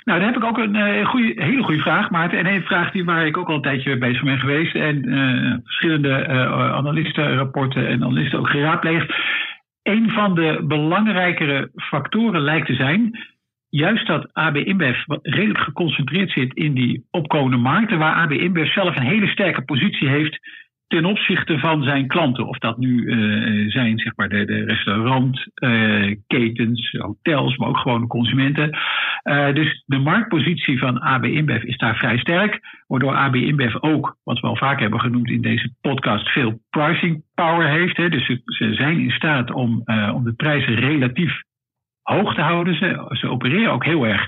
Nou, daar heb ik ook een eh, goeie, hele goede vraag, Maarten. En een vraag die, waar ik ook al een tijdje mee bezig ben geweest. En eh, verschillende eh, analistenrapporten en analisten ook geraadpleegd. Een van de belangrijkere factoren lijkt te zijn. Juist dat AB InBev redelijk geconcentreerd zit in die opkomende markten. Waar AB InBev zelf een hele sterke positie heeft ten opzichte van zijn klanten. Of dat nu eh, zijn zeg maar de, de restaurantketens, hotels, maar ook gewoon de consumenten. Uh, dus de marktpositie van AB InBev is daar vrij sterk. Waardoor AB InBev ook, wat we al vaak hebben genoemd in deze podcast, veel pricing power heeft. Hè. Dus ze, ze, zijn in staat om, om de prijzen relatief hoog te houden. Ze, ze opereren ook heel erg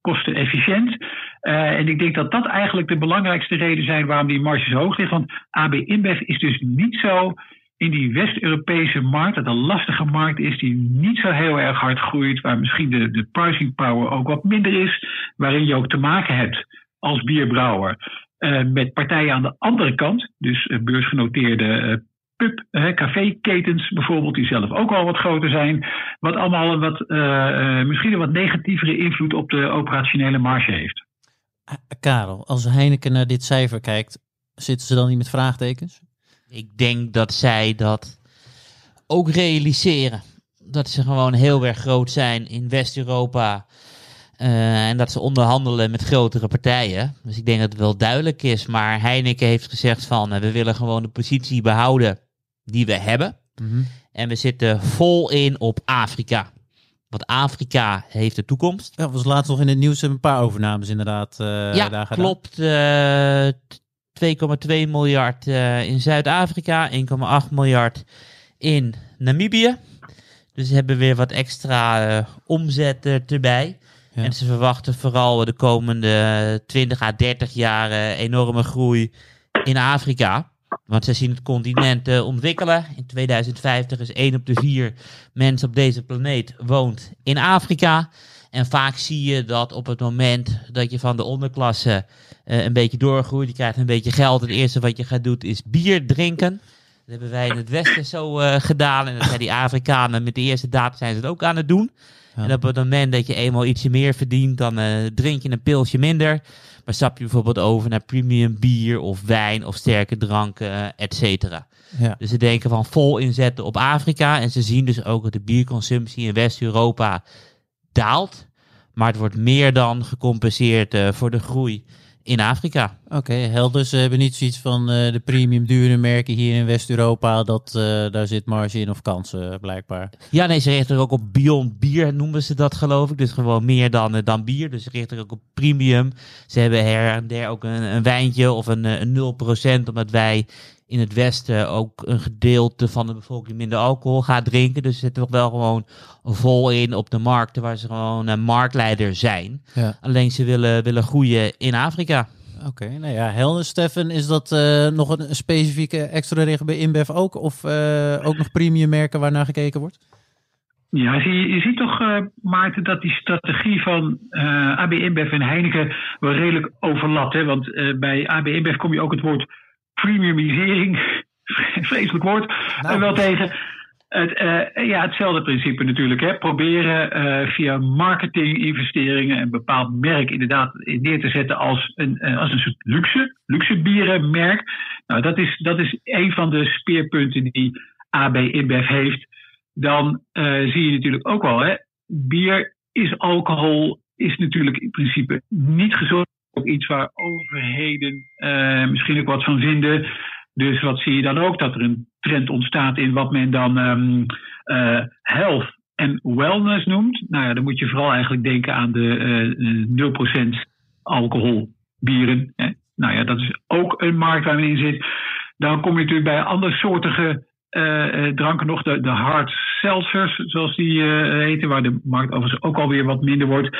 kostenefficiënt. Uh, en ik denk dat dat eigenlijk de belangrijkste reden zijn waarom die marges hoog liggen. Want AB InBev is dus niet zo in die West-Europese markt, dat een lastige markt is die niet zo heel erg hard groeit, waar misschien de, de pricing power ook wat minder is, waarin je ook te maken hebt als bierbrouwer uh, met partijen aan de andere kant, dus uh, beursgenoteerde pub, caféketens bijvoorbeeld, die zelf ook al wat groter zijn, wat allemaal een wat, uh, misschien een wat negatievere invloed op de operationele marge heeft.
Karel, als Heineken naar dit cijfer kijkt, zitten ze dan niet met vraagtekens?
Ik denk dat zij dat ook realiseren. Dat ze gewoon heel erg groot zijn in West-Europa. Uh, en dat ze onderhandelen met grotere partijen. Dus ik denk dat het wel duidelijk is. Maar Heineken heeft gezegd van uh, we willen gewoon de positie behouden die we hebben. Mm -hmm. En we zitten vol in op Afrika. Want Afrika heeft de toekomst.
Ja, was laatst nog in het nieuws een paar overnames inderdaad. Uh,
ja,
daar
klopt. Uh, 2,2 miljard eh, in Zuid-Afrika, 1,8 miljard in Namibië. Dus ze hebben weer wat extra eh, omzet er erbij.
Ja.
En ze verwachten vooral de komende 20 à 30 jaar eh, enorme groei in Afrika. Want ze zien het continent eh, ontwikkelen. In 2050 is 1 op de 4 mensen op deze planeet woont in Afrika. En vaak zie je dat op het moment dat je van de onderklasse eh, een beetje doorgroeit, je krijgt een beetje geld. Het eerste wat je gaat doen is bier drinken. Dat hebben wij in het Westen zo eh, gedaan. En dat zijn die Afrikanen met de eerste daad zijn ze het ook aan het doen. En op het moment dat je eenmaal ietsje meer verdient, dan eh, drink je een pilsje minder. Maar stap je bijvoorbeeld over naar premium bier of wijn of sterke dranken, eh, et cetera.
Ja.
Dus ze denken van vol inzetten op Afrika. En ze zien dus ook dat de bierconsumptie in West-Europa daalt. Maar het wordt meer dan gecompenseerd eh, voor de groei in Afrika.
Oké, helder. Ze hebben niet zoiets van eh, de premium dure merken hier in West-Europa. Dat eh, daar zit marge in of kansen, blijkbaar.
Ja, nee, ze richten ook op Beyond Bier, noemen ze dat geloof ik. Dus gewoon meer dan, eh, dan bier. Dus ze richten ook op premium. Ze hebben her en der ook een, een wijntje of een, een 0%, omdat wij in het Westen ook een gedeelte van de bevolking minder alcohol gaat drinken. Dus ze zitten toch wel gewoon vol in op de markten waar ze gewoon een marktleider zijn.
Ja.
Alleen ze willen, willen groeien in Afrika.
Oké, nou ja, helder. Stefan, is dat eh, nog een, specifieke extra regel bij InBev ook? Of eh, ook nog premium merken waar naar gekeken wordt?
Ja, zie, je je ziet toch, eh, Maarten, dat die strategie van eh, AB InBev en Heineken wel redelijk overlapt. Hè? Want eh, bij AB InBev kom je ook het woord premiumisering, vreselijk woord,
Nou.
eh, wel tegen. Het, eh, ja, hetzelfde principe natuurlijk. Hè? Proberen eh, via marketinginvesteringen een bepaald merk inderdaad neer te zetten als een, eh, als een soort luxe, luxe bierenmerk. Nou, dat is, dat is een van de speerpunten die AB InBev heeft dan zie je natuurlijk ook wel, hè, bier is alcohol, is natuurlijk in principe niet gezond. Ook iets waar overheden eh, misschien ook wat van vinden. Dus wat zie je dan ook? Dat er een trend ontstaat in wat men dan ehm, eh, health en wellness noemt. Nou ja, dan moet je vooral eigenlijk denken aan de eh, 0% alcohol bieren. Hè. Nou ja, dat is ook een markt waar men in zit. Dan kom je natuurlijk bij andersoortige eh, eh, dranken nog, de, de hard seltzers, zoals die eh, heten, waar de markt overigens ook alweer wat minder wordt.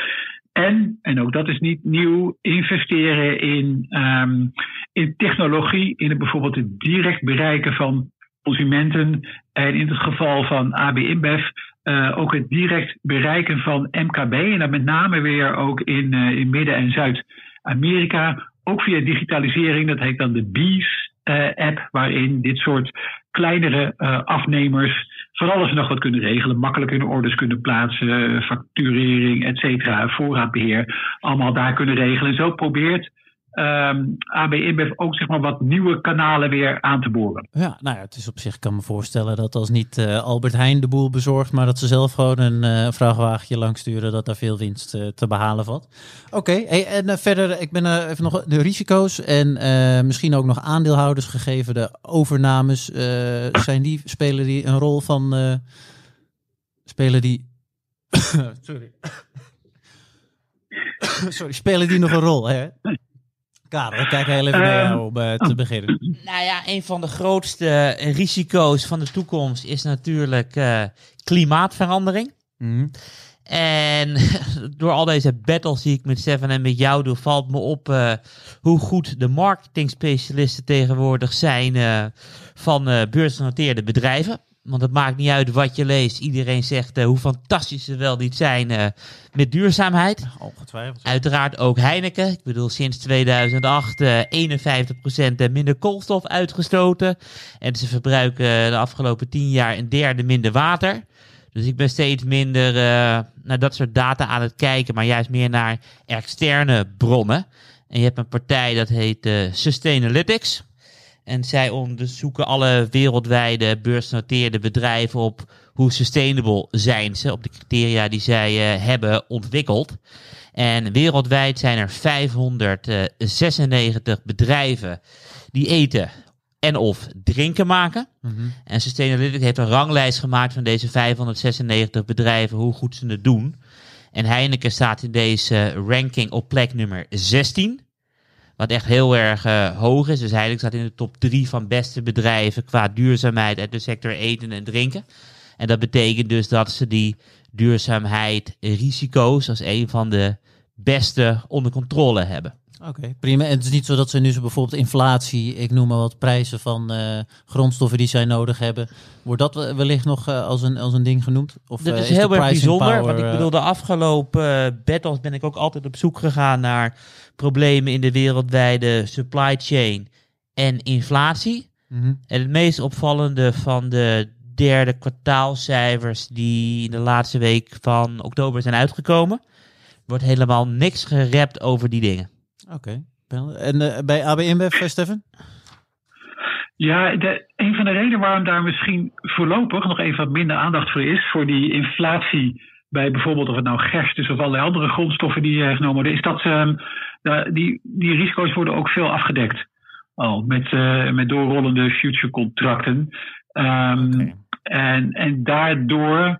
En, en ook dat is niet nieuw, investeren in, ehm, in technologie, in het bijvoorbeeld het direct bereiken van consumenten. En in het geval van AB InBev eh, ook het direct bereiken van MKB. En dan met name weer ook in, eh, in Midden- en Zuid-Amerika. Ook via digitalisering, dat heet dan de Bees eh, waarin dit soort kleinere afnemers van alles nog wat kunnen regelen. Makkelijk hun orders kunnen plaatsen, facturering, et cetera, voorraadbeheer. Allemaal daar kunnen regelen. En zo probeert ehm AB InBev ook zeg maar, wat nieuwe kanalen weer aan te boren.
Ja, nou ja, het is op zich, ik kan me voorstellen dat als niet eh, Albert Heijn de boel bezorgt, maar dat ze zelf gewoon een eh, vrachtwagentje langsturen, dat daar veel winst eh, te behalen valt. Oké, en verder, ik ben even nog de risico's en misschien ook nog aandeelhouders gegeven, de overnames, zijn die, spelen die een rol van, spelen die, sorry, sorry, spelen die nog een rol, hè? Karel, ik kijk heel even naar jou om eh, te beginnen.
Nou ja, een van de grootste risico's van de toekomst is natuurlijk eh, klimaatverandering.
Mhm.
En door al deze battles die ik met Stefan en met jou doe, valt me op eh, hoe goed de marketingspecialisten tegenwoordig zijn eh, van eh beursgenoteerde bedrijven. Want het maakt niet uit wat je leest. Iedereen zegt eh, hoe fantastisch ze wel niet zijn eh, met duurzaamheid.
Ongetwijfeld.
Uiteraard ook Heineken. Ik bedoel, sinds 2008 eh 51% minder koolstof uitgestoten. En ze verbruiken de afgelopen 10 jaar een derde minder water. Dus ik ben steeds minder eh, naar dat soort data aan het kijken, maar juist meer naar externe bronnen. En je hebt een partij dat heet eh, Sustainalytics. En zij onderzoeken alle wereldwijde beursgenoteerde bedrijven op hoe sustainable zijn ze, op de criteria die zij eh, hebben ontwikkeld. En wereldwijd zijn er 596 bedrijven die eten en of drinken maken.
Mhm.
En Sustainalytics heeft een ranglijst gemaakt van deze 596 bedrijven, hoe goed ze het doen. En Heineken staat in deze ranking op plek nummer 16. Wat echt heel erg eh, hoog is. Dus eigenlijk staat in de top drie van beste bedrijven qua duurzaamheid uit de sector eten en drinken. En dat betekent dus dat ze die duurzaamheid risico's als een van de beste onder controle hebben.
Oké, prima. En het is niet zo dat ze nu zo bijvoorbeeld inflatie, ik noem maar wat prijzen van eh, grondstoffen die zij nodig hebben. Wordt dat wel- wellicht nog eh, als, een, als een ding genoemd? Of
Dat is heel erg bijzonder,
power,
want ik bedoel, de afgelopen battles ben ik ook altijd op zoek gegaan naar problemen in de wereldwijde supply chain en inflatie.
mhm.
En het meest opvallende van de derde kwartaalcijfers die in de laatste week van oktober zijn uitgekomen, wordt helemaal niks gerept over die dingen.
Oké. En eh, bij AB InBev, eh, Stefan?
Ja, de, een van de redenen waarom daar misschien voorlopig nog even wat minder aandacht voor is, voor die inflatie bij bijvoorbeeld of het nou gerst is of allerlei andere grondstoffen die eh, genomen worden, is dat ehm, da- die, die risico's worden ook veel afgedekt. Al met, eh, met doorrollende future contracten. Ehm, en, en daardoor,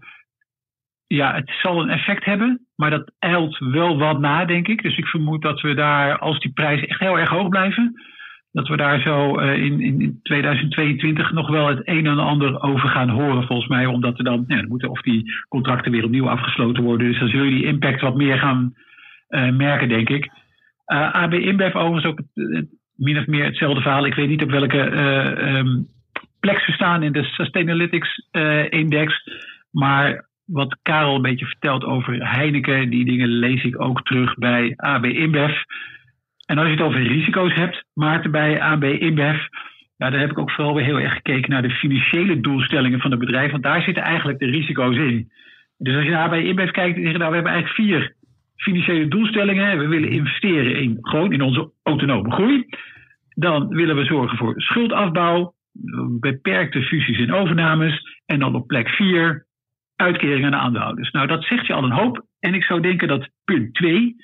ja, het zal een effect hebben, maar dat eilt wel wat na, denk ik. Dus ik vermoed dat we daar, als die prijzen echt heel erg hoog blijven, dat we daar zo eh, in, in, in 2022 nog wel het een en ander over gaan horen, volgens mij. Omdat er dan, ja, dan moeten of die contracten weer opnieuw afgesloten worden. Dus dan zul je die impact wat meer gaan eh, merken, denk ik. Eh, AB InBev overigens ook min of meer hetzelfde verhaal. Ik weet niet op welke eh, ehm, plek ze staan in de Sustainalytics eh, Index. Maar wat Karel een beetje vertelt over Heineken, die dingen lees ik ook terug bij AB InBev. En als je het over risico's hebt, Maarten, bij AB InBev, ja, dan heb ik ook vooral weer heel erg gekeken naar de financiële doelstellingen van het bedrijf, want daar zitten eigenlijk de risico's in. Dus als je naar AB InBev kijkt, dan zeg nou, we hebben eigenlijk vier financiële doelstellingen. We willen investeren in gewoon in onze autonome groei. Dan willen we zorgen voor schuldafbouw, beperkte fusies en overnames. En dan op plek vier uitkeringen aan aandeelhouders. Nou, dat zegt je al een hoop. En ik zou denken dat punt 2,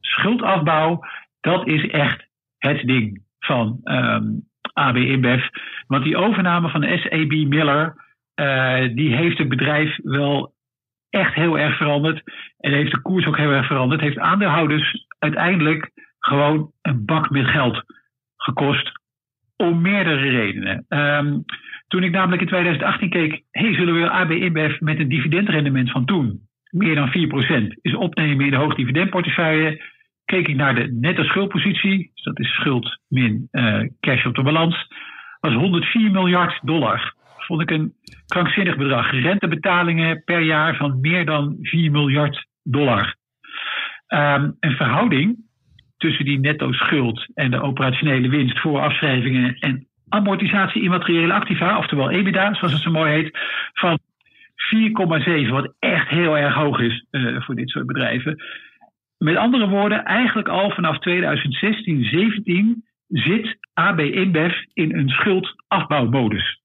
schuldafbouw, dat is echt het ding van ehm, AB InBev. Want die overname van SAB Miller, eh, die heeft het bedrijf wel echt heel erg veranderd. En heeft de koers ook heel erg veranderd. Heeft aandeelhouders uiteindelijk gewoon een bak met geld gekost. Om meerdere redenen. Ehm, toen ik namelijk in 2018 keek, hey, zullen we AB InBev met een dividendrendement van toen, meer dan 4%, is opnemen in de hoogdividendportefeuille, keek ik naar de netto schuldpositie, dus dat is schuld min eh, cash op de balans, was 104 miljard dollar. Vond ik een krankzinnig bedrag. Rentebetalingen per jaar van meer dan 4 miljard dollar. Ehm, een verhouding tussen die netto schuld en de operationele winst voor afschrijvingen en amortisatie immateriële activa, oftewel EBITDA, zoals het zo mooi heet, van 4,7, wat echt heel erg hoog is eh, voor dit soort bedrijven. Met andere woorden, eigenlijk al vanaf 2016, 17 zit AB InBev in een schuldafbouwmodus.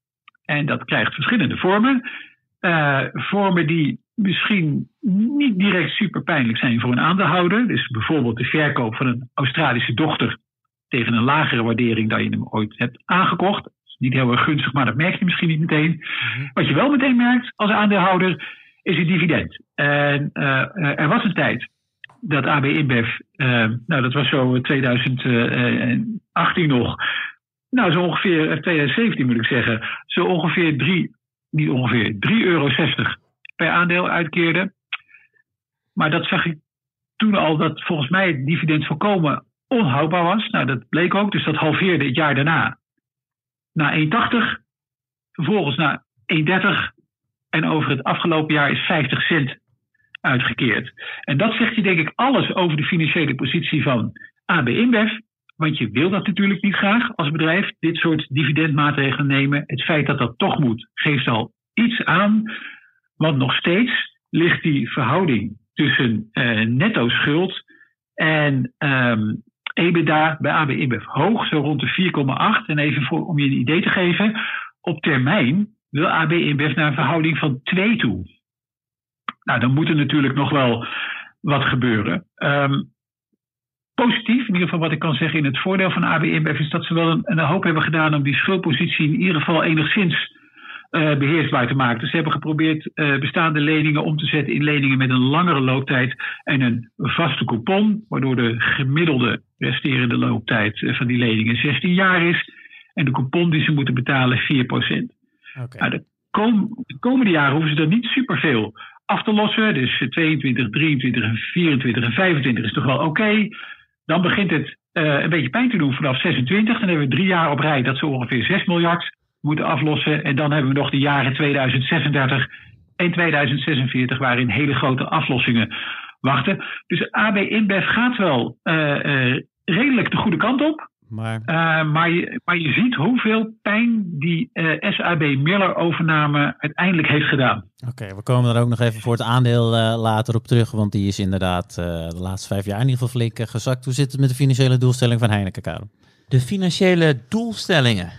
En dat krijgt verschillende vormen. Eh, vormen die misschien niet direct super pijnlijk zijn voor een aandeelhouder. Dus bijvoorbeeld de verkoop van een Australische dochter tegen een lagere waardering dan je hem ooit hebt aangekocht. Dat is niet heel erg gunstig, maar dat merk je misschien niet meteen. Wat je wel meteen merkt als aandeelhouder is het dividend. En uh, er was een tijd dat AB InBev, uh, nou dat was zo 2018 nog, nou zo ongeveer 2017 moet ik zeggen, zo ongeveer 3, niet ongeveer 3,60 euro per aandeel uitkeerde. Maar dat zag ik toen al dat volgens mij het dividend volkomen onhoudbaar was. Nou, dat bleek ook, dus dat halveerde het jaar daarna naar 1,80. Vervolgens naar 1,30. En over het afgelopen jaar is 50 cent uitgekeerd. En dat zegt je denk ik alles over de financiële positie van AB InBev. Want je wil dat natuurlijk niet graag als bedrijf, dit soort dividendmaatregelen nemen. Het feit dat dat toch moet, geeft al iets aan. Want nog steeds ligt die verhouding tussen uh, netto schuld en um, EBITDA bij AB InBev hoog, zo rond de 4,8. En even voor, om je een idee te geven, op termijn wil AB InBev naar een verhouding van 2 toe. Nou, dan moet er natuurlijk nog wel wat gebeuren. Um, positief, in ieder geval wat ik kan zeggen in het voordeel van AB InBev, is dat ze wel een, een hoop hebben gedaan om die schuldpositie in ieder geval enigszins eh, beheersbaar te maken. Dus ze hebben geprobeerd eh, bestaande leningen om te zetten in leningen met een langere looptijd en een vaste coupon, waardoor de gemiddelde resterende looptijd eh, van die leningen 16 jaar is. En de coupon die ze moeten betalen 4%.
Oké.
Nou, de, kom- de komende jaren hoeven ze er niet superveel af te lossen. Dus 22, 23, en 24 en 25 is toch wel oké. Dan begint het eh, een beetje pijn te doen vanaf 26. Dan hebben we drie jaar op rij dat ze ongeveer 6 miljard moeten aflossen. En dan hebben we nog de jaren 2036 en 2046 waarin hele grote aflossingen wachten. Dus AB InBev gaat wel eh, eh, redelijk de goede kant op.
Maar
Uh, maar, je, maar je ziet hoeveel pijn die eh, SAB Miller overname uiteindelijk heeft gedaan.
Oké, we komen er ook nog even voor het aandeel eh, later op terug, want die is inderdaad eh, de laatste vijf jaar in ieder geval flink eh, gezakt. Hoe zit het met de financiële doelstelling van Heineken, Karel?
De financiële doelstellingen.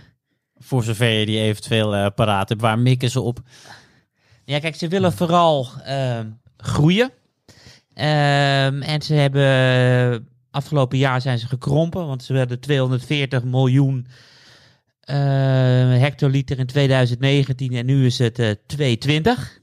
Voor zover je die eventueel eh, paraat hebt, waar mikken ze op?
Ja, kijk, ze willen vooral ehm, groeien. Ehm, en ze hebben afgelopen jaar zijn ze gekrompen, want ze hadden 240 miljoen eh, hectoliter in 2019 en nu is het eh 220.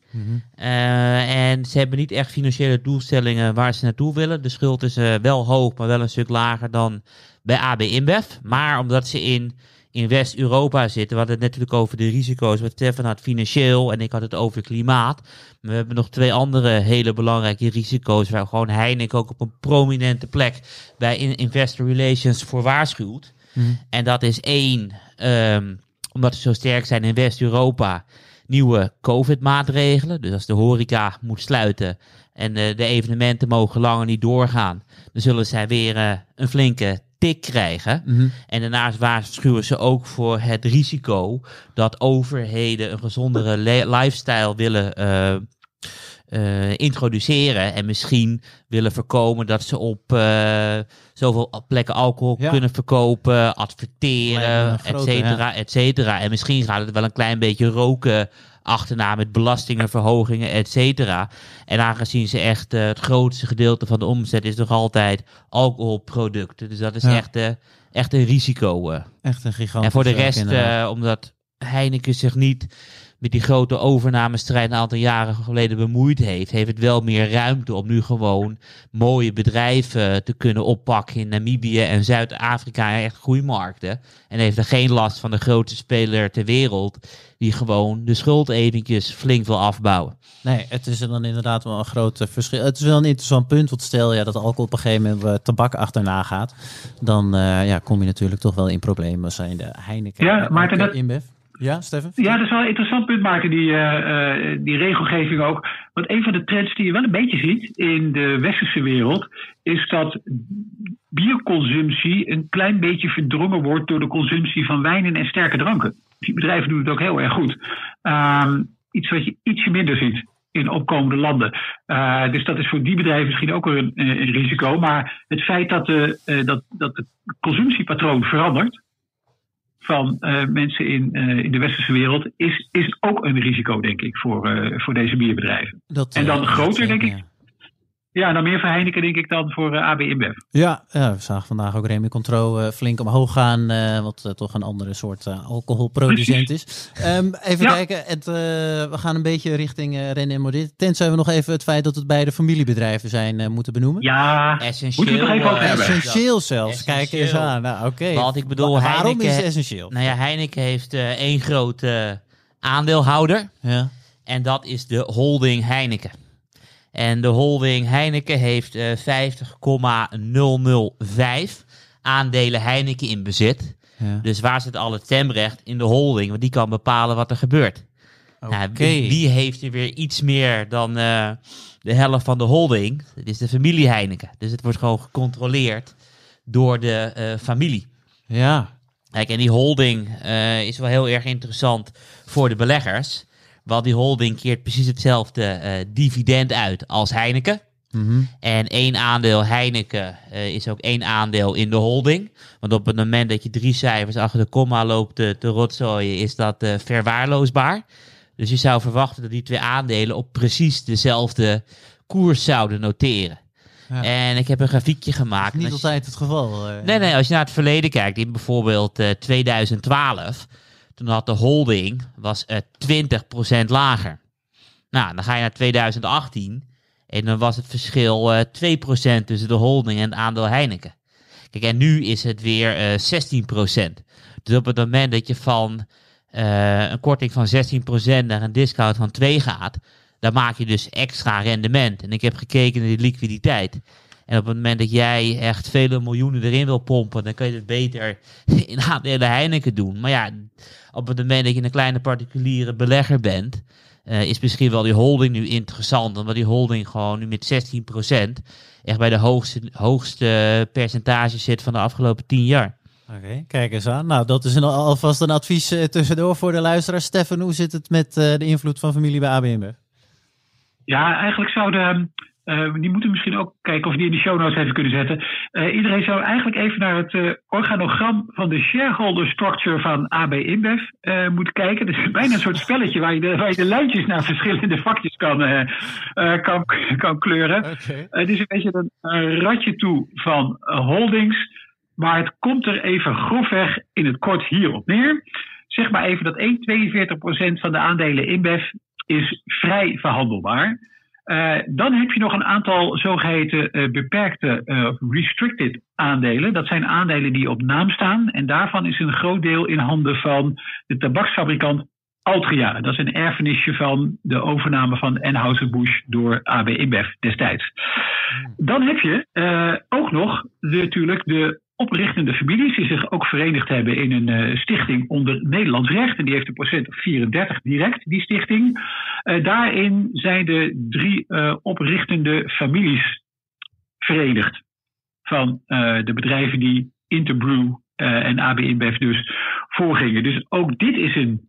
Eh, en ze hebben niet echt financiële doelstellingen waar ze naartoe willen. De schuld is eh, wel hoog, maar wel een stuk lager dan bij AB InBev. Maar omdat ze in, in West-Europa zitten, we hadden het natuurlijk over de risico's. Wat Stefan had financieel en ik had het over klimaat. Maar we hebben nog twee andere hele belangrijke risico's waar gewoon Heineken ook op een prominente plek bij in Investor Relations voor waarschuwt. En dat is één, ehm, omdat ze zo sterk zijn in West-Europa, nieuwe COVID-maatregelen. Dus als de horeca moet sluiten en eh, de evenementen mogen langer niet doorgaan, dan zullen zij weer eh, een flinke tik krijgen. En daarnaast waarschuwen ze ook voor het risico dat overheden een gezondere le- lifestyle willen eh, eh, introduceren. En misschien willen voorkomen dat ze op eh, zoveel plekken alcohol
Ja.
kunnen verkopen, adverteren, et cetera, et cetera. En misschien gaat het wel een klein beetje roken achterna met belastingen, verhogingen, et cetera. En aangezien ze echt eh, het grootste gedeelte van de omzet is nog altijd alcoholproducten. Dus dat is
Ja.
echt, eh, echt een risico. eh.
Echt een gigantisch.
En voor de rest, omdat Heineken zich niet met die grote overnamestrijd een aantal jaren geleden bemoeid heeft, heeft het wel meer ruimte om nu gewoon mooie bedrijven te kunnen oppakken in Namibië en Zuid-Afrika, echt groeimarkten. En heeft er geen last van de grootste speler ter wereld, die gewoon de schuld eventjes flink wil afbouwen.
Nee, het is dan inderdaad wel een groot eh, verschil. Het is wel een interessant punt, want stel ja, dat alcohol op een gegeven moment eh, tabak achterna gaat, dan eh, ja, kom je natuurlijk toch wel in problemen. Zijn de Heineken
Ja,
eh,
dat-
InBev? Ja, Stefan?
Ja, dat is wel een interessant punt maken, die, eh, eh, die regelgeving ook. Want een van de trends die je wel een beetje ziet in de westerse wereld, is dat bierconsumptie een klein beetje verdrongen wordt door de consumptie van wijnen en sterke dranken. Die bedrijven doen het ook heel erg goed. Ehm, iets wat je ietsje minder ziet in opkomende landen. Eh, dus dat is voor die bedrijven misschien ook een, eh, een risico. Maar het feit dat, de, dat, dat het consumptiepatroon verandert van eh, mensen in, eh, in de westerse wereld is, is ook een risico, denk ik, voor, eh, voor deze bierbedrijven.
Dat,
En dan groter,
dat,
denk ik. Ja, dan meer voor Heineken, denk ik, dan voor eh, AB InBev.
Ja, ja, we zagen vandaag ook Remy Contro eh, flink omhoog gaan, eh, wat toch een andere soort eh, alcoholproducent is. Ehm, even
Ja.
kijken, het, eh, we gaan een beetje richting eh René en Modit. Tenzij we nog even het feit dat het beide familiebedrijven zijn eh, moeten benoemen.
Ja,
Essentieel.
We het nog even over hebben?
Essentieel zelfs, kijk eens aan. Nou, oké.
Want ik bedoel,
Wa- waarom
Heineken-
is het essentieel?
Nou ja, Heineken heeft eh, één grote aandeelhouder.
Ja.
En dat is de holding Heineken. En de holding Heineken heeft eh 50,005 aandelen Heineken in bezit.
Ja.
Dus waar zit al het stemrecht in de holding? Want die kan bepalen wat er gebeurt. Nou,
Oké.
wie, wie heeft er weer iets meer dan eh, de helft van de holding? Dat is de familie Heineken. Dus het wordt gewoon gecontroleerd door de eh, familie.
Ja.
Kijk, en die holding eh, is wel heel erg interessant voor de beleggers. Want die holding keert precies hetzelfde eh, dividend uit als Heineken.
Mhm.
En één aandeel Heineken eh, is ook één aandeel in de holding. Want op het moment dat je drie cijfers achter de komma loopt te, te rotzooien, is dat eh, verwaarloosbaar. Dus je zou verwachten dat die twee aandelen op precies dezelfde koers zouden noteren.
Ja.
En ik heb een grafiekje gemaakt.
Niet
je-
altijd het geval.
Nee, nee, als je naar het verleden kijkt, in bijvoorbeeld eh, 2012, Toen had de holding was, uh, 20% lager. Nou, dan ga je naar 2018 en dan was het verschil uh, 2% tussen de holding en het aandeel Heineken. Kijk, en nu is het weer uh, 16%. Dus op het moment dat je van uh, een korting van 16% naar een discount van 2 gaat, dan maak je dus extra rendement. En ik heb gekeken naar de liquiditeit. En op het moment dat jij echt vele miljoenen erin wil pompen, dan kun je het beter in aandelen Heineken doen. Maar ja, op het moment dat je een kleine particuliere belegger bent, uh, is misschien wel die holding nu interessant. Omdat die holding gewoon nu met 16% echt bij de hoogste, hoogste percentage zit van de afgelopen 10 jaar.
Oké, kijk eens aan. Nou, dat is een, alvast een advies uh, tussendoor voor de luisteraar. Stefan, hoe zit het met uh, de invloed van familie bij ABM?
Ja, eigenlijk zouden uh, die moeten misschien ook kijken of die in de show notes even kunnen zetten. Uh, iedereen zou eigenlijk even naar het uh, organogram van de shareholder structure van AB InBev moeten kijken. Dat is bijna een soort spelletje waar je de, waar je de lijntjes naar verschillende vakjes kan, kan, kan kleuren. Okay. Het is een beetje een, een ratje toe van holdings. Maar het komt er even grofweg in het kort hierop neer. Zeg maar even dat 1,42% van de aandelen InBev is vrij verhandelbaar. Uh, dan heb je nog een aantal zogeheten uh, beperkte uh, restricted aandelen. Dat zijn aandelen die op naam staan. En daarvan is een groot deel in handen van de tabaksfabrikant Altria. Dat is een erfenisje van de overname van Anheuser-Busch door AB InBev destijds. Dan heb je ook nog de, natuurlijk de oprichtende families die zich ook verenigd hebben in een uh, stichting onder Nederlands recht. En die heeft een procent of 34 direct, die stichting. Uh, daarin zijn de drie uh, oprichtende families verenigd. Van de bedrijven die Interbrew en AB InBev dus voorgingen. Dus ook dit is een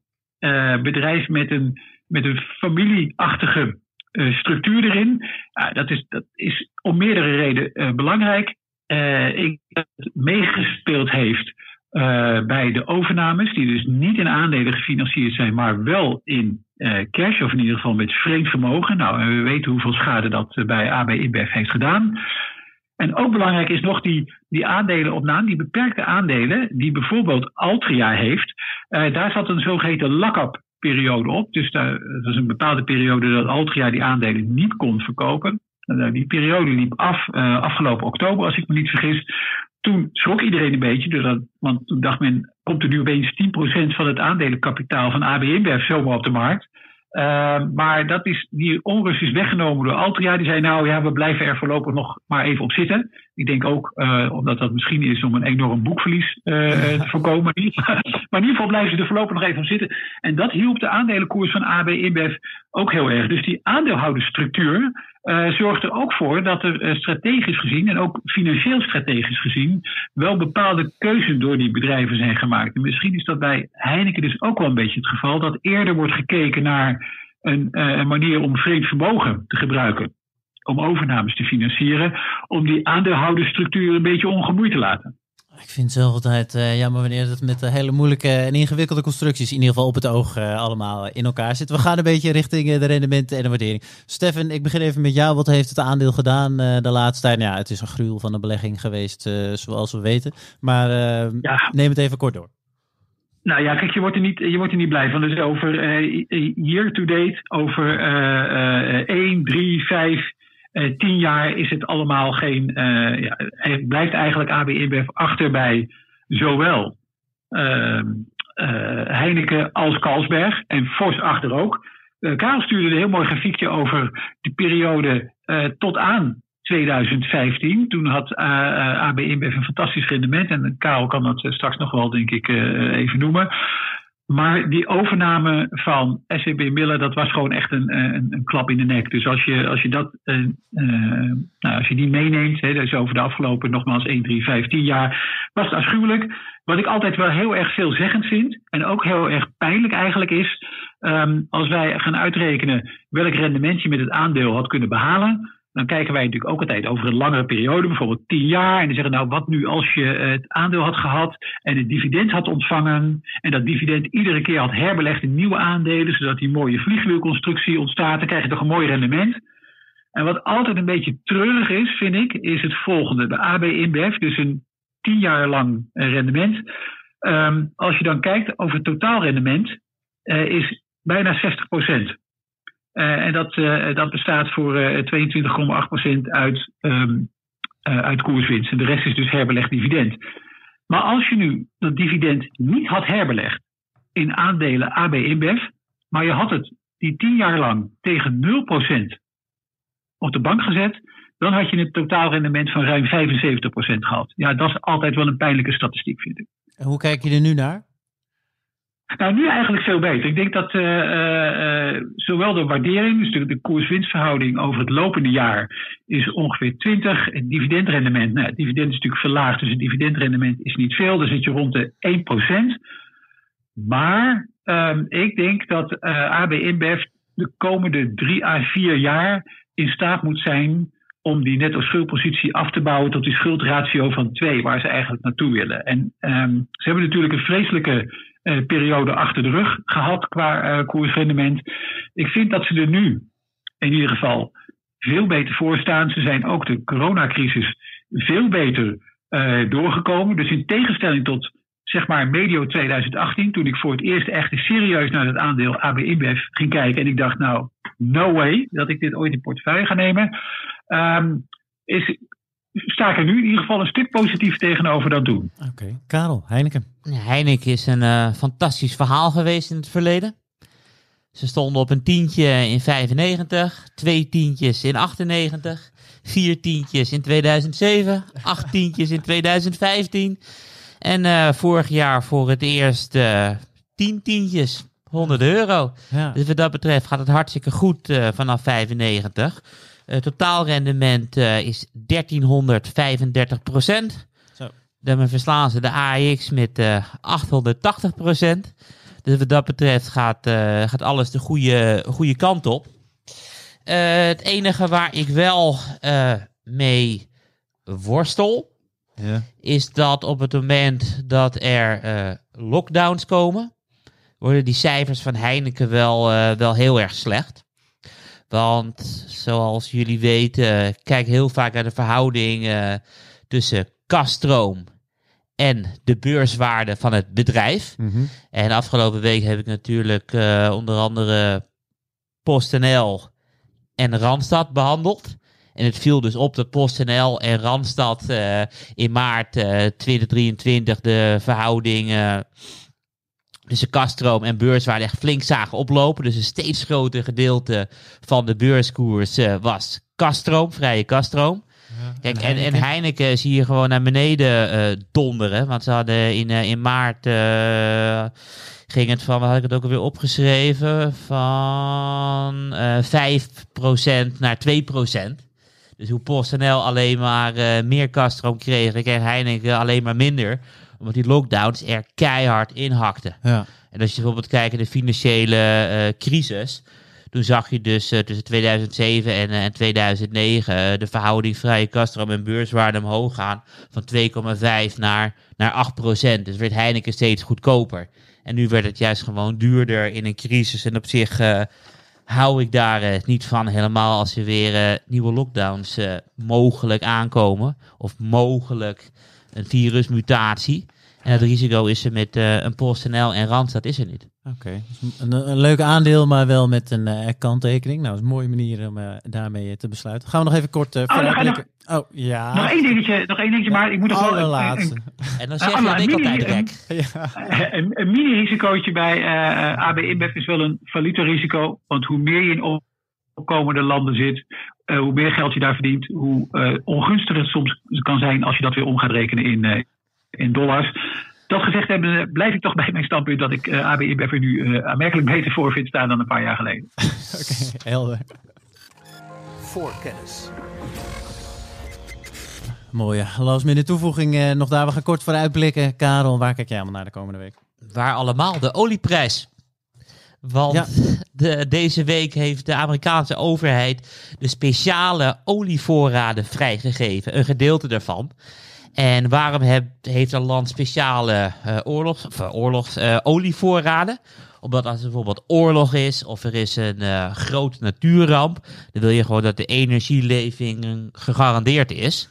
bedrijf met een, met een familieachtige structuur erin. dat, is, dat is om meerdere redenen belangrijk uh, ik, meegespeeld heeft uh, bij de overnames, die dus niet in aandelen gefinancierd zijn, maar wel in uh, cash, of in ieder geval met vreemd vermogen. Nou, en we weten hoeveel schade dat bij AB InBev heeft gedaan. En ook belangrijk is nog die, die aandelenopname, die beperkte aandelen, die bijvoorbeeld Altria heeft. daar zat een zogeheten lock-up periode op. Dus dat was een bepaalde periode dat Altria die aandelen niet kon verkopen. Nou, die periode liep af uh, afgelopen oktober, als ik me niet vergis. Toen schrok iedereen een beetje, doordat, want toen dacht men, komt er nu opeens 10% van het aandelenkapitaal van AB InBev zomaar op de markt. Uh, maar dat is, die onrust is weggenomen door Altria. Die zei nou ja, we blijven er voorlopig nog maar even op zitten. Ik denk ook omdat dat misschien is om een enorm boekverlies te voorkomen. maar in ieder geval blijven ze er voorlopig nog even op zitten. En dat hielp de aandelenkoers van AB InBev ook heel erg. Dus die aandeelhoudersstructuur uh, zorgt er ook voor dat er strategisch gezien en ook financieel strategisch gezien wel bepaalde keuzes door die bedrijven zijn gemaakt. En misschien is dat bij Heineken dus ook wel een beetje het geval dat eerder wordt gekeken naar een, een manier om vreemd vermogen te gebruiken om overnames te financieren, om die aandeelhoudersstructuur een beetje ongemoeid te laten.
Ik vind zelf altijd uh, jammer wanneer het met hele moeilijke en ingewikkelde constructies in ieder geval op het oog uh, allemaal in elkaar zit. We gaan een beetje richting uh, de rendementen en de waardering. Stefan, ik begin even met jou. Wat heeft het aandeel gedaan de laatste tijd? Nou ja, het is een gruwel van een belegging geweest, zoals we weten. Maar ja. neem het even kort door.
Nou ja, kijk, je wordt er niet, je wordt er niet blij van. Dus over year to date, over 1, 3, 5 uh, tien jaar is het allemaal geen. Uh, ja, het blijft eigenlijk AB InBev achter bij zowel uh, Heineken als Carlsberg en Fors achter ook. Karel stuurde een heel mooi grafiekje over de periode tot aan 2015. Toen had AB InBev een fantastisch rendement. En Karel kan dat straks nog wel, denk ik, even noemen. Maar die overname van SCB Miller, dat was gewoon echt een, een, een, klap in de nek. Dus als je, als je, dat, uh, uh, nou, als je die meeneemt, hè, dus over de afgelopen nogmaals 1, 3, 5, 10 jaar, was het afschuwelijk. Wat ik altijd wel heel erg veelzeggend vind, en ook heel erg pijnlijk eigenlijk is, um, als wij gaan uitrekenen welk rendement je met het aandeel had kunnen behalen, dan kijken wij natuurlijk ook altijd over een langere periode, bijvoorbeeld tien jaar. En dan zeggen nou, wat nu als je het aandeel had gehad en het dividend had ontvangen. En dat dividend iedere keer had herbelegd in nieuwe aandelen, zodat die mooie vliegwielconstructie ontstaat. Dan krijg je toch een mooi rendement. En wat altijd een beetje treurig is, vind ik, is het volgende. De AB InBev, dus een tien jaar lang rendement. Ehm, als je dan kijkt over het totaalrendement, eh, is bijna 60 procent. En dat, eh, dat bestaat voor eh 22,8% uit, ehm, eh, uit koerswinst. En de rest is dus herbelegd dividend. Maar als je nu dat dividend niet had herbelegd in aandelen AB InBev, maar je had het die 10 jaar lang tegen 0% op de bank gezet, dan had je een totaalrendement van ruim 75% gehad. Ja, dat is altijd wel een pijnlijke statistiek, vind ik.
En hoe kijk je er nu naar?
Nou, nu eigenlijk veel beter. Ik denk dat eh, eh, eh, zowel de waardering, dus de, de koers-winstverhouding over het lopende jaar, is ongeveer 20. Het dividendrendement, nou, het dividend is natuurlijk verlaagd, dus het dividendrendement is niet veel. Dan zit je rond de 1%. Maar ehm, ik denk dat AB InBev de komende drie à vier jaar in staat moet zijn om die netto schuldpositie af te bouwen tot die schuldratio van 2, waar ze eigenlijk naartoe willen. En ehm, ze hebben natuurlijk een vreselijke eh, periode achter de rug gehad qua eh, koersrendement. Ik vind dat ze er nu in ieder geval veel beter voor staan. Ze zijn ook de coronacrisis veel beter eh, doorgekomen. Dus in tegenstelling tot zeg maar medio 2018, toen ik voor het eerst echt serieus naar het aandeel AB InBev ging kijken en ik dacht nou, no way dat ik dit ooit in portefeuille ga nemen, ehm, is, sta ik er nu in ieder geval een stuk positief tegenover dat doen.
Oké, Karel, Heineken.
Heineken is een eh, fantastisch verhaal geweest in het verleden. Ze stonden op een tientje in 95, twee tientjes in 98, vier tientjes in 2007, acht tientjes in 2015 en eh, vorig jaar voor het eerst eh, tien tientjes, 100 euro.
Ja.
Dus wat dat betreft gaat het hartstikke goed eh, vanaf 95. Het totaalrendement is 1335 procent. Dan verslaan ze de AX met eh 880 procent. Dus wat dat betreft gaat, eh, gaat alles de goede, goede kant op. Eh, het enige waar ik wel eh, mee worstel,
Ja.
is dat op het moment dat er eh, lockdowns komen, worden die cijfers van Heineken wel, eh, wel heel erg slecht. Want zoals jullie weten, kijk heel vaak naar de verhouding eh, tussen kaststroom en de beurswaarde van het bedrijf.
Mhm.
En afgelopen week heb ik natuurlijk eh, onder andere PostNL en Randstad behandeld. En het viel dus op dat PostNL en Randstad eh, in maart eh, 2023 de verhouding eh, tussen kaststroom en beurswaarde echt flink zagen oplopen. Dus een steeds groter gedeelte van de beurskoers eh, was kaststroom, vrije kaststroom. Kijk, en, en Heineken zie je gewoon naar beneden eh, donderen. Want ze hadden in, eh, in maart eh, ging het van, wat had ik het ook alweer opgeschreven? Van eh 5% naar 2%. Dus hoe PostNL alleen maar meer kaststroom kreeg, dan kreeg Heineken alleen maar minder. Omdat die lockdowns er keihard inhakten.
Ja.
En als je bijvoorbeeld kijkt naar de financiële crisis. Toen zag je dus eh, tussen 2007 en, eh, en 2009 eh, de verhouding vrije kaststroom en beurswaarde omhoog gaan. Van 2,5 naar, naar 8 procent. Dus werd Heineken steeds goedkoper. En nu werd het juist gewoon duurder in een crisis. En op zich hou ik daar niet van. Helemaal als er weer nieuwe lockdowns mogelijk aankomen. Of mogelijk een virusmutatie. En het risico is er met een PostNL en Randstad is er niet.
Oké, dus een, een leuk aandeel, maar wel met een eh, kanttekening. Nou, dat is een mooie manier om eh, daarmee eh, te besluiten. Gaan we nog even kort eh
nog-
vooruitblikken. Oh, ja.
Nog één dingetje, nog één dingetje, maar ik moet nog wel een,
allerlaatste.
En dan zeg je dat ik
mini-
altijd
een-
rek.
Ja.
een, een mini-risicootje bij eh AB InBev is wel een valutarisico. Want hoe meer je in op- opkomende landen zit, eh, hoe meer geld je daar verdient, hoe eh, ongunstiger het soms kan zijn als je dat weer om gaat rekenen in, eh, in dollars. Dat gezegd hebben, blijf ik toch bij mijn standpunt dat ik eh AB InBev er nu eh, aanmerkelijk beter voor vind staan dan een paar jaar geleden.
Oké, helder.
Voorkennis.
Mooi. ja. Last minute toevoeging eh, nog daar. We gaan kort vooruitblikken. Karel, waar kijk jij allemaal naar de komende week?
Waar allemaal de olieprijs. Want
Ja.
de, deze week heeft de Amerikaanse overheid de speciale olievoorraden vrijgegeven. Een gedeelte daarvan. En waarom heeft een land speciale eh, oorlogs, of, eh, eh, olievoorraden? Omdat als er bijvoorbeeld oorlog is of er is een grote natuurramp, dan wil je gewoon dat de energieleving gegarandeerd is.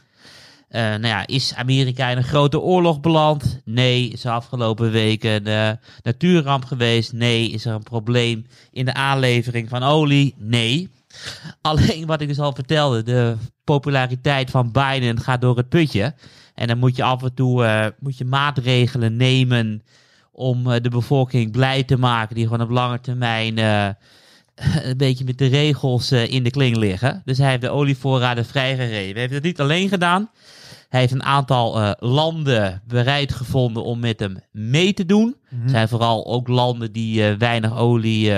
Nou ja, is Amerika in een grote oorlog beland? Nee. Is er afgelopen weken een natuurramp geweest? Nee. Is er een probleem in de aanlevering van olie? Nee. Alleen wat ik dus al vertelde, de populariteit van Biden gaat door het putje. En dan moet je af en toe uh, moet je maatregelen nemen om uh, de bevolking blij te maken, die gewoon op lange termijn uh, een beetje met de regels in de kling liggen. Dus hij heeft de olievoorraden vrijgegeven. Hij heeft het niet alleen gedaan. Hij heeft een aantal landen bereid gevonden om met hem mee te doen. Mm -hmm. zijn vooral ook landen die weinig olie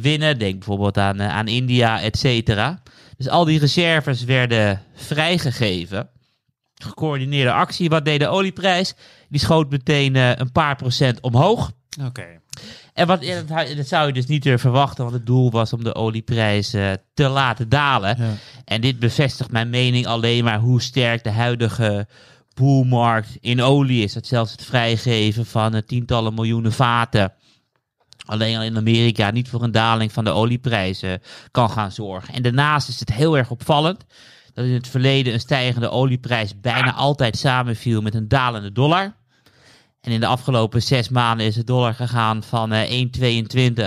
winnen. Denk bijvoorbeeld aan, aan India, et cetera. Dus al die reserves werden vrijgegeven gecoördineerde actie. Wat deed de olieprijs? Die schoot meteen uh, een paar procent omhoog.
Oké. Okay.
En wat, dat, dat, zou je dus niet verwachten, want het doel was om de olieprijs uh, te laten dalen. Ja. En dit bevestigt mijn mening alleen maar hoe sterk de huidige boelmarkt in olie is. Dat zelfs het vrijgeven van uh, tientallen miljoenen vaten alleen al in Amerika niet voor een daling van de olieprijzen kan gaan zorgen. En daarnaast is het heel erg opvallend dat in het verleden een stijgende olieprijs bijna altijd samenviel met een dalende dollar. En in de afgelopen zes maanden is de dollar gegaan van uh, 1,22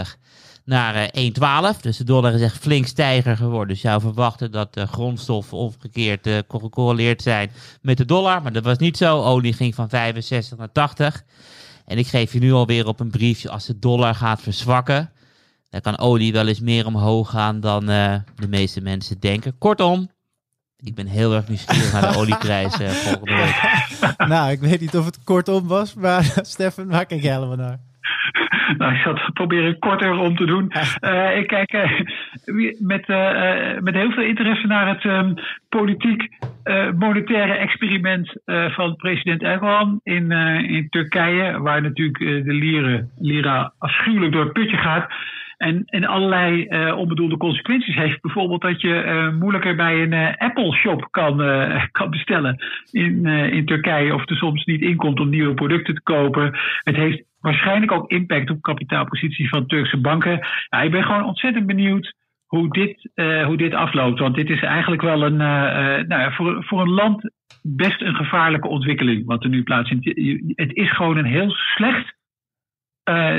naar uh, 1,12. Dus de dollar is echt flink stijger geworden. Dus je zou verwachten dat de grondstoffen omgekeerd uh, gecorreleerd zijn met de dollar. Maar dat was niet zo. Olie ging van 65 naar 80. En ik geef je nu alweer op een briefje, als de dollar gaat verzwakken, dan kan olie wel eens meer omhoog gaan dan de meeste mensen denken. Kortom, ik ben heel erg nieuwsgierig naar de olieprijs uh, volgende week.
nou, ik weet niet of het kortom was, maar Stefan, waar kijk jij helemaal naar?
Nou, ik zal het proberen korter om te doen. Uh, ik kijk uh, met, uh, met heel veel interesse naar het um, politiek monetaire experiment van president Erdogan in, in Turkije, waar natuurlijk de lira, lira afschuwelijk door het putje gaat. En, en allerlei uh, onbedoelde consequenties heeft. Bijvoorbeeld dat je uh, moeilijker bij een uh, Apple shop kan, kan bestellen in, in Turkije. Of er soms niet inkomt om nieuwe producten te kopen. Het heeft waarschijnlijk ook impact op kapitaalpositie van Turkse banken. Ik ben gewoon ontzettend benieuwd hoe dit, hoe dit afloopt. Want dit is eigenlijk wel een, nou, voor, voor een land best een gevaarlijke ontwikkeling wat er nu plaatsvindt. Het is gewoon een heel slecht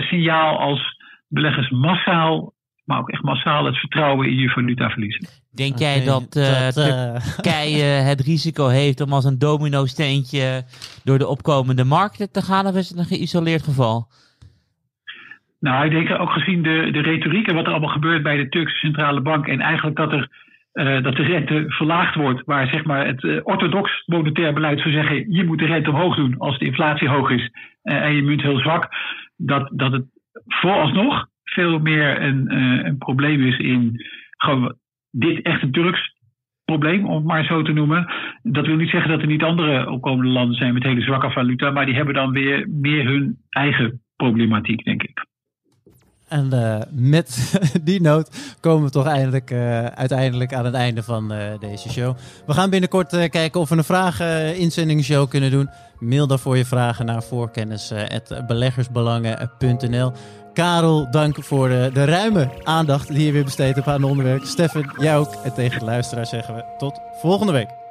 signaal als beleggers massaal, maar ook echt massaal het vertrouwen in je valuta verliezen.
Denk okay, jij dat, uh, dat uh... Turkije het risico heeft om als een domino-steentje door de opkomende markten te gaan, of is het een geïsoleerd geval?
Nou, ik denk ook gezien de, de retoriek en wat er allemaal gebeurt bij de Turkse centrale bank en eigenlijk dat er uh, dat de rente verlaagd wordt, waar zeg maar het uh, orthodox monetair beleid zou zeggen, je moet de rente omhoog doen als de inflatie hoog is uh, en je munt heel zwak, dat, dat het vooralsnog veel meer een, uh, een probleem is in dit echt een Turks probleem, om het maar zo te noemen. Dat wil niet zeggen dat er niet andere opkomende landen zijn met hele zwakke valuta, maar die hebben dan weer meer hun eigen problematiek, denk ik.
En uh, met die noot komen we toch eindelijk, uh, uiteindelijk aan het einde van uh, deze show. We gaan binnenkort kijken of we een vragen-inzendingsshow kunnen doen. Mail daarvoor je vragen naar voorkennis.beleggersbelangen.nl. Karel, dank voor de, de, ruime aandacht die je weer besteed hebt aan het onderwerp. Stefan, jij ook. En tegen de luisteraar zeggen we tot volgende week.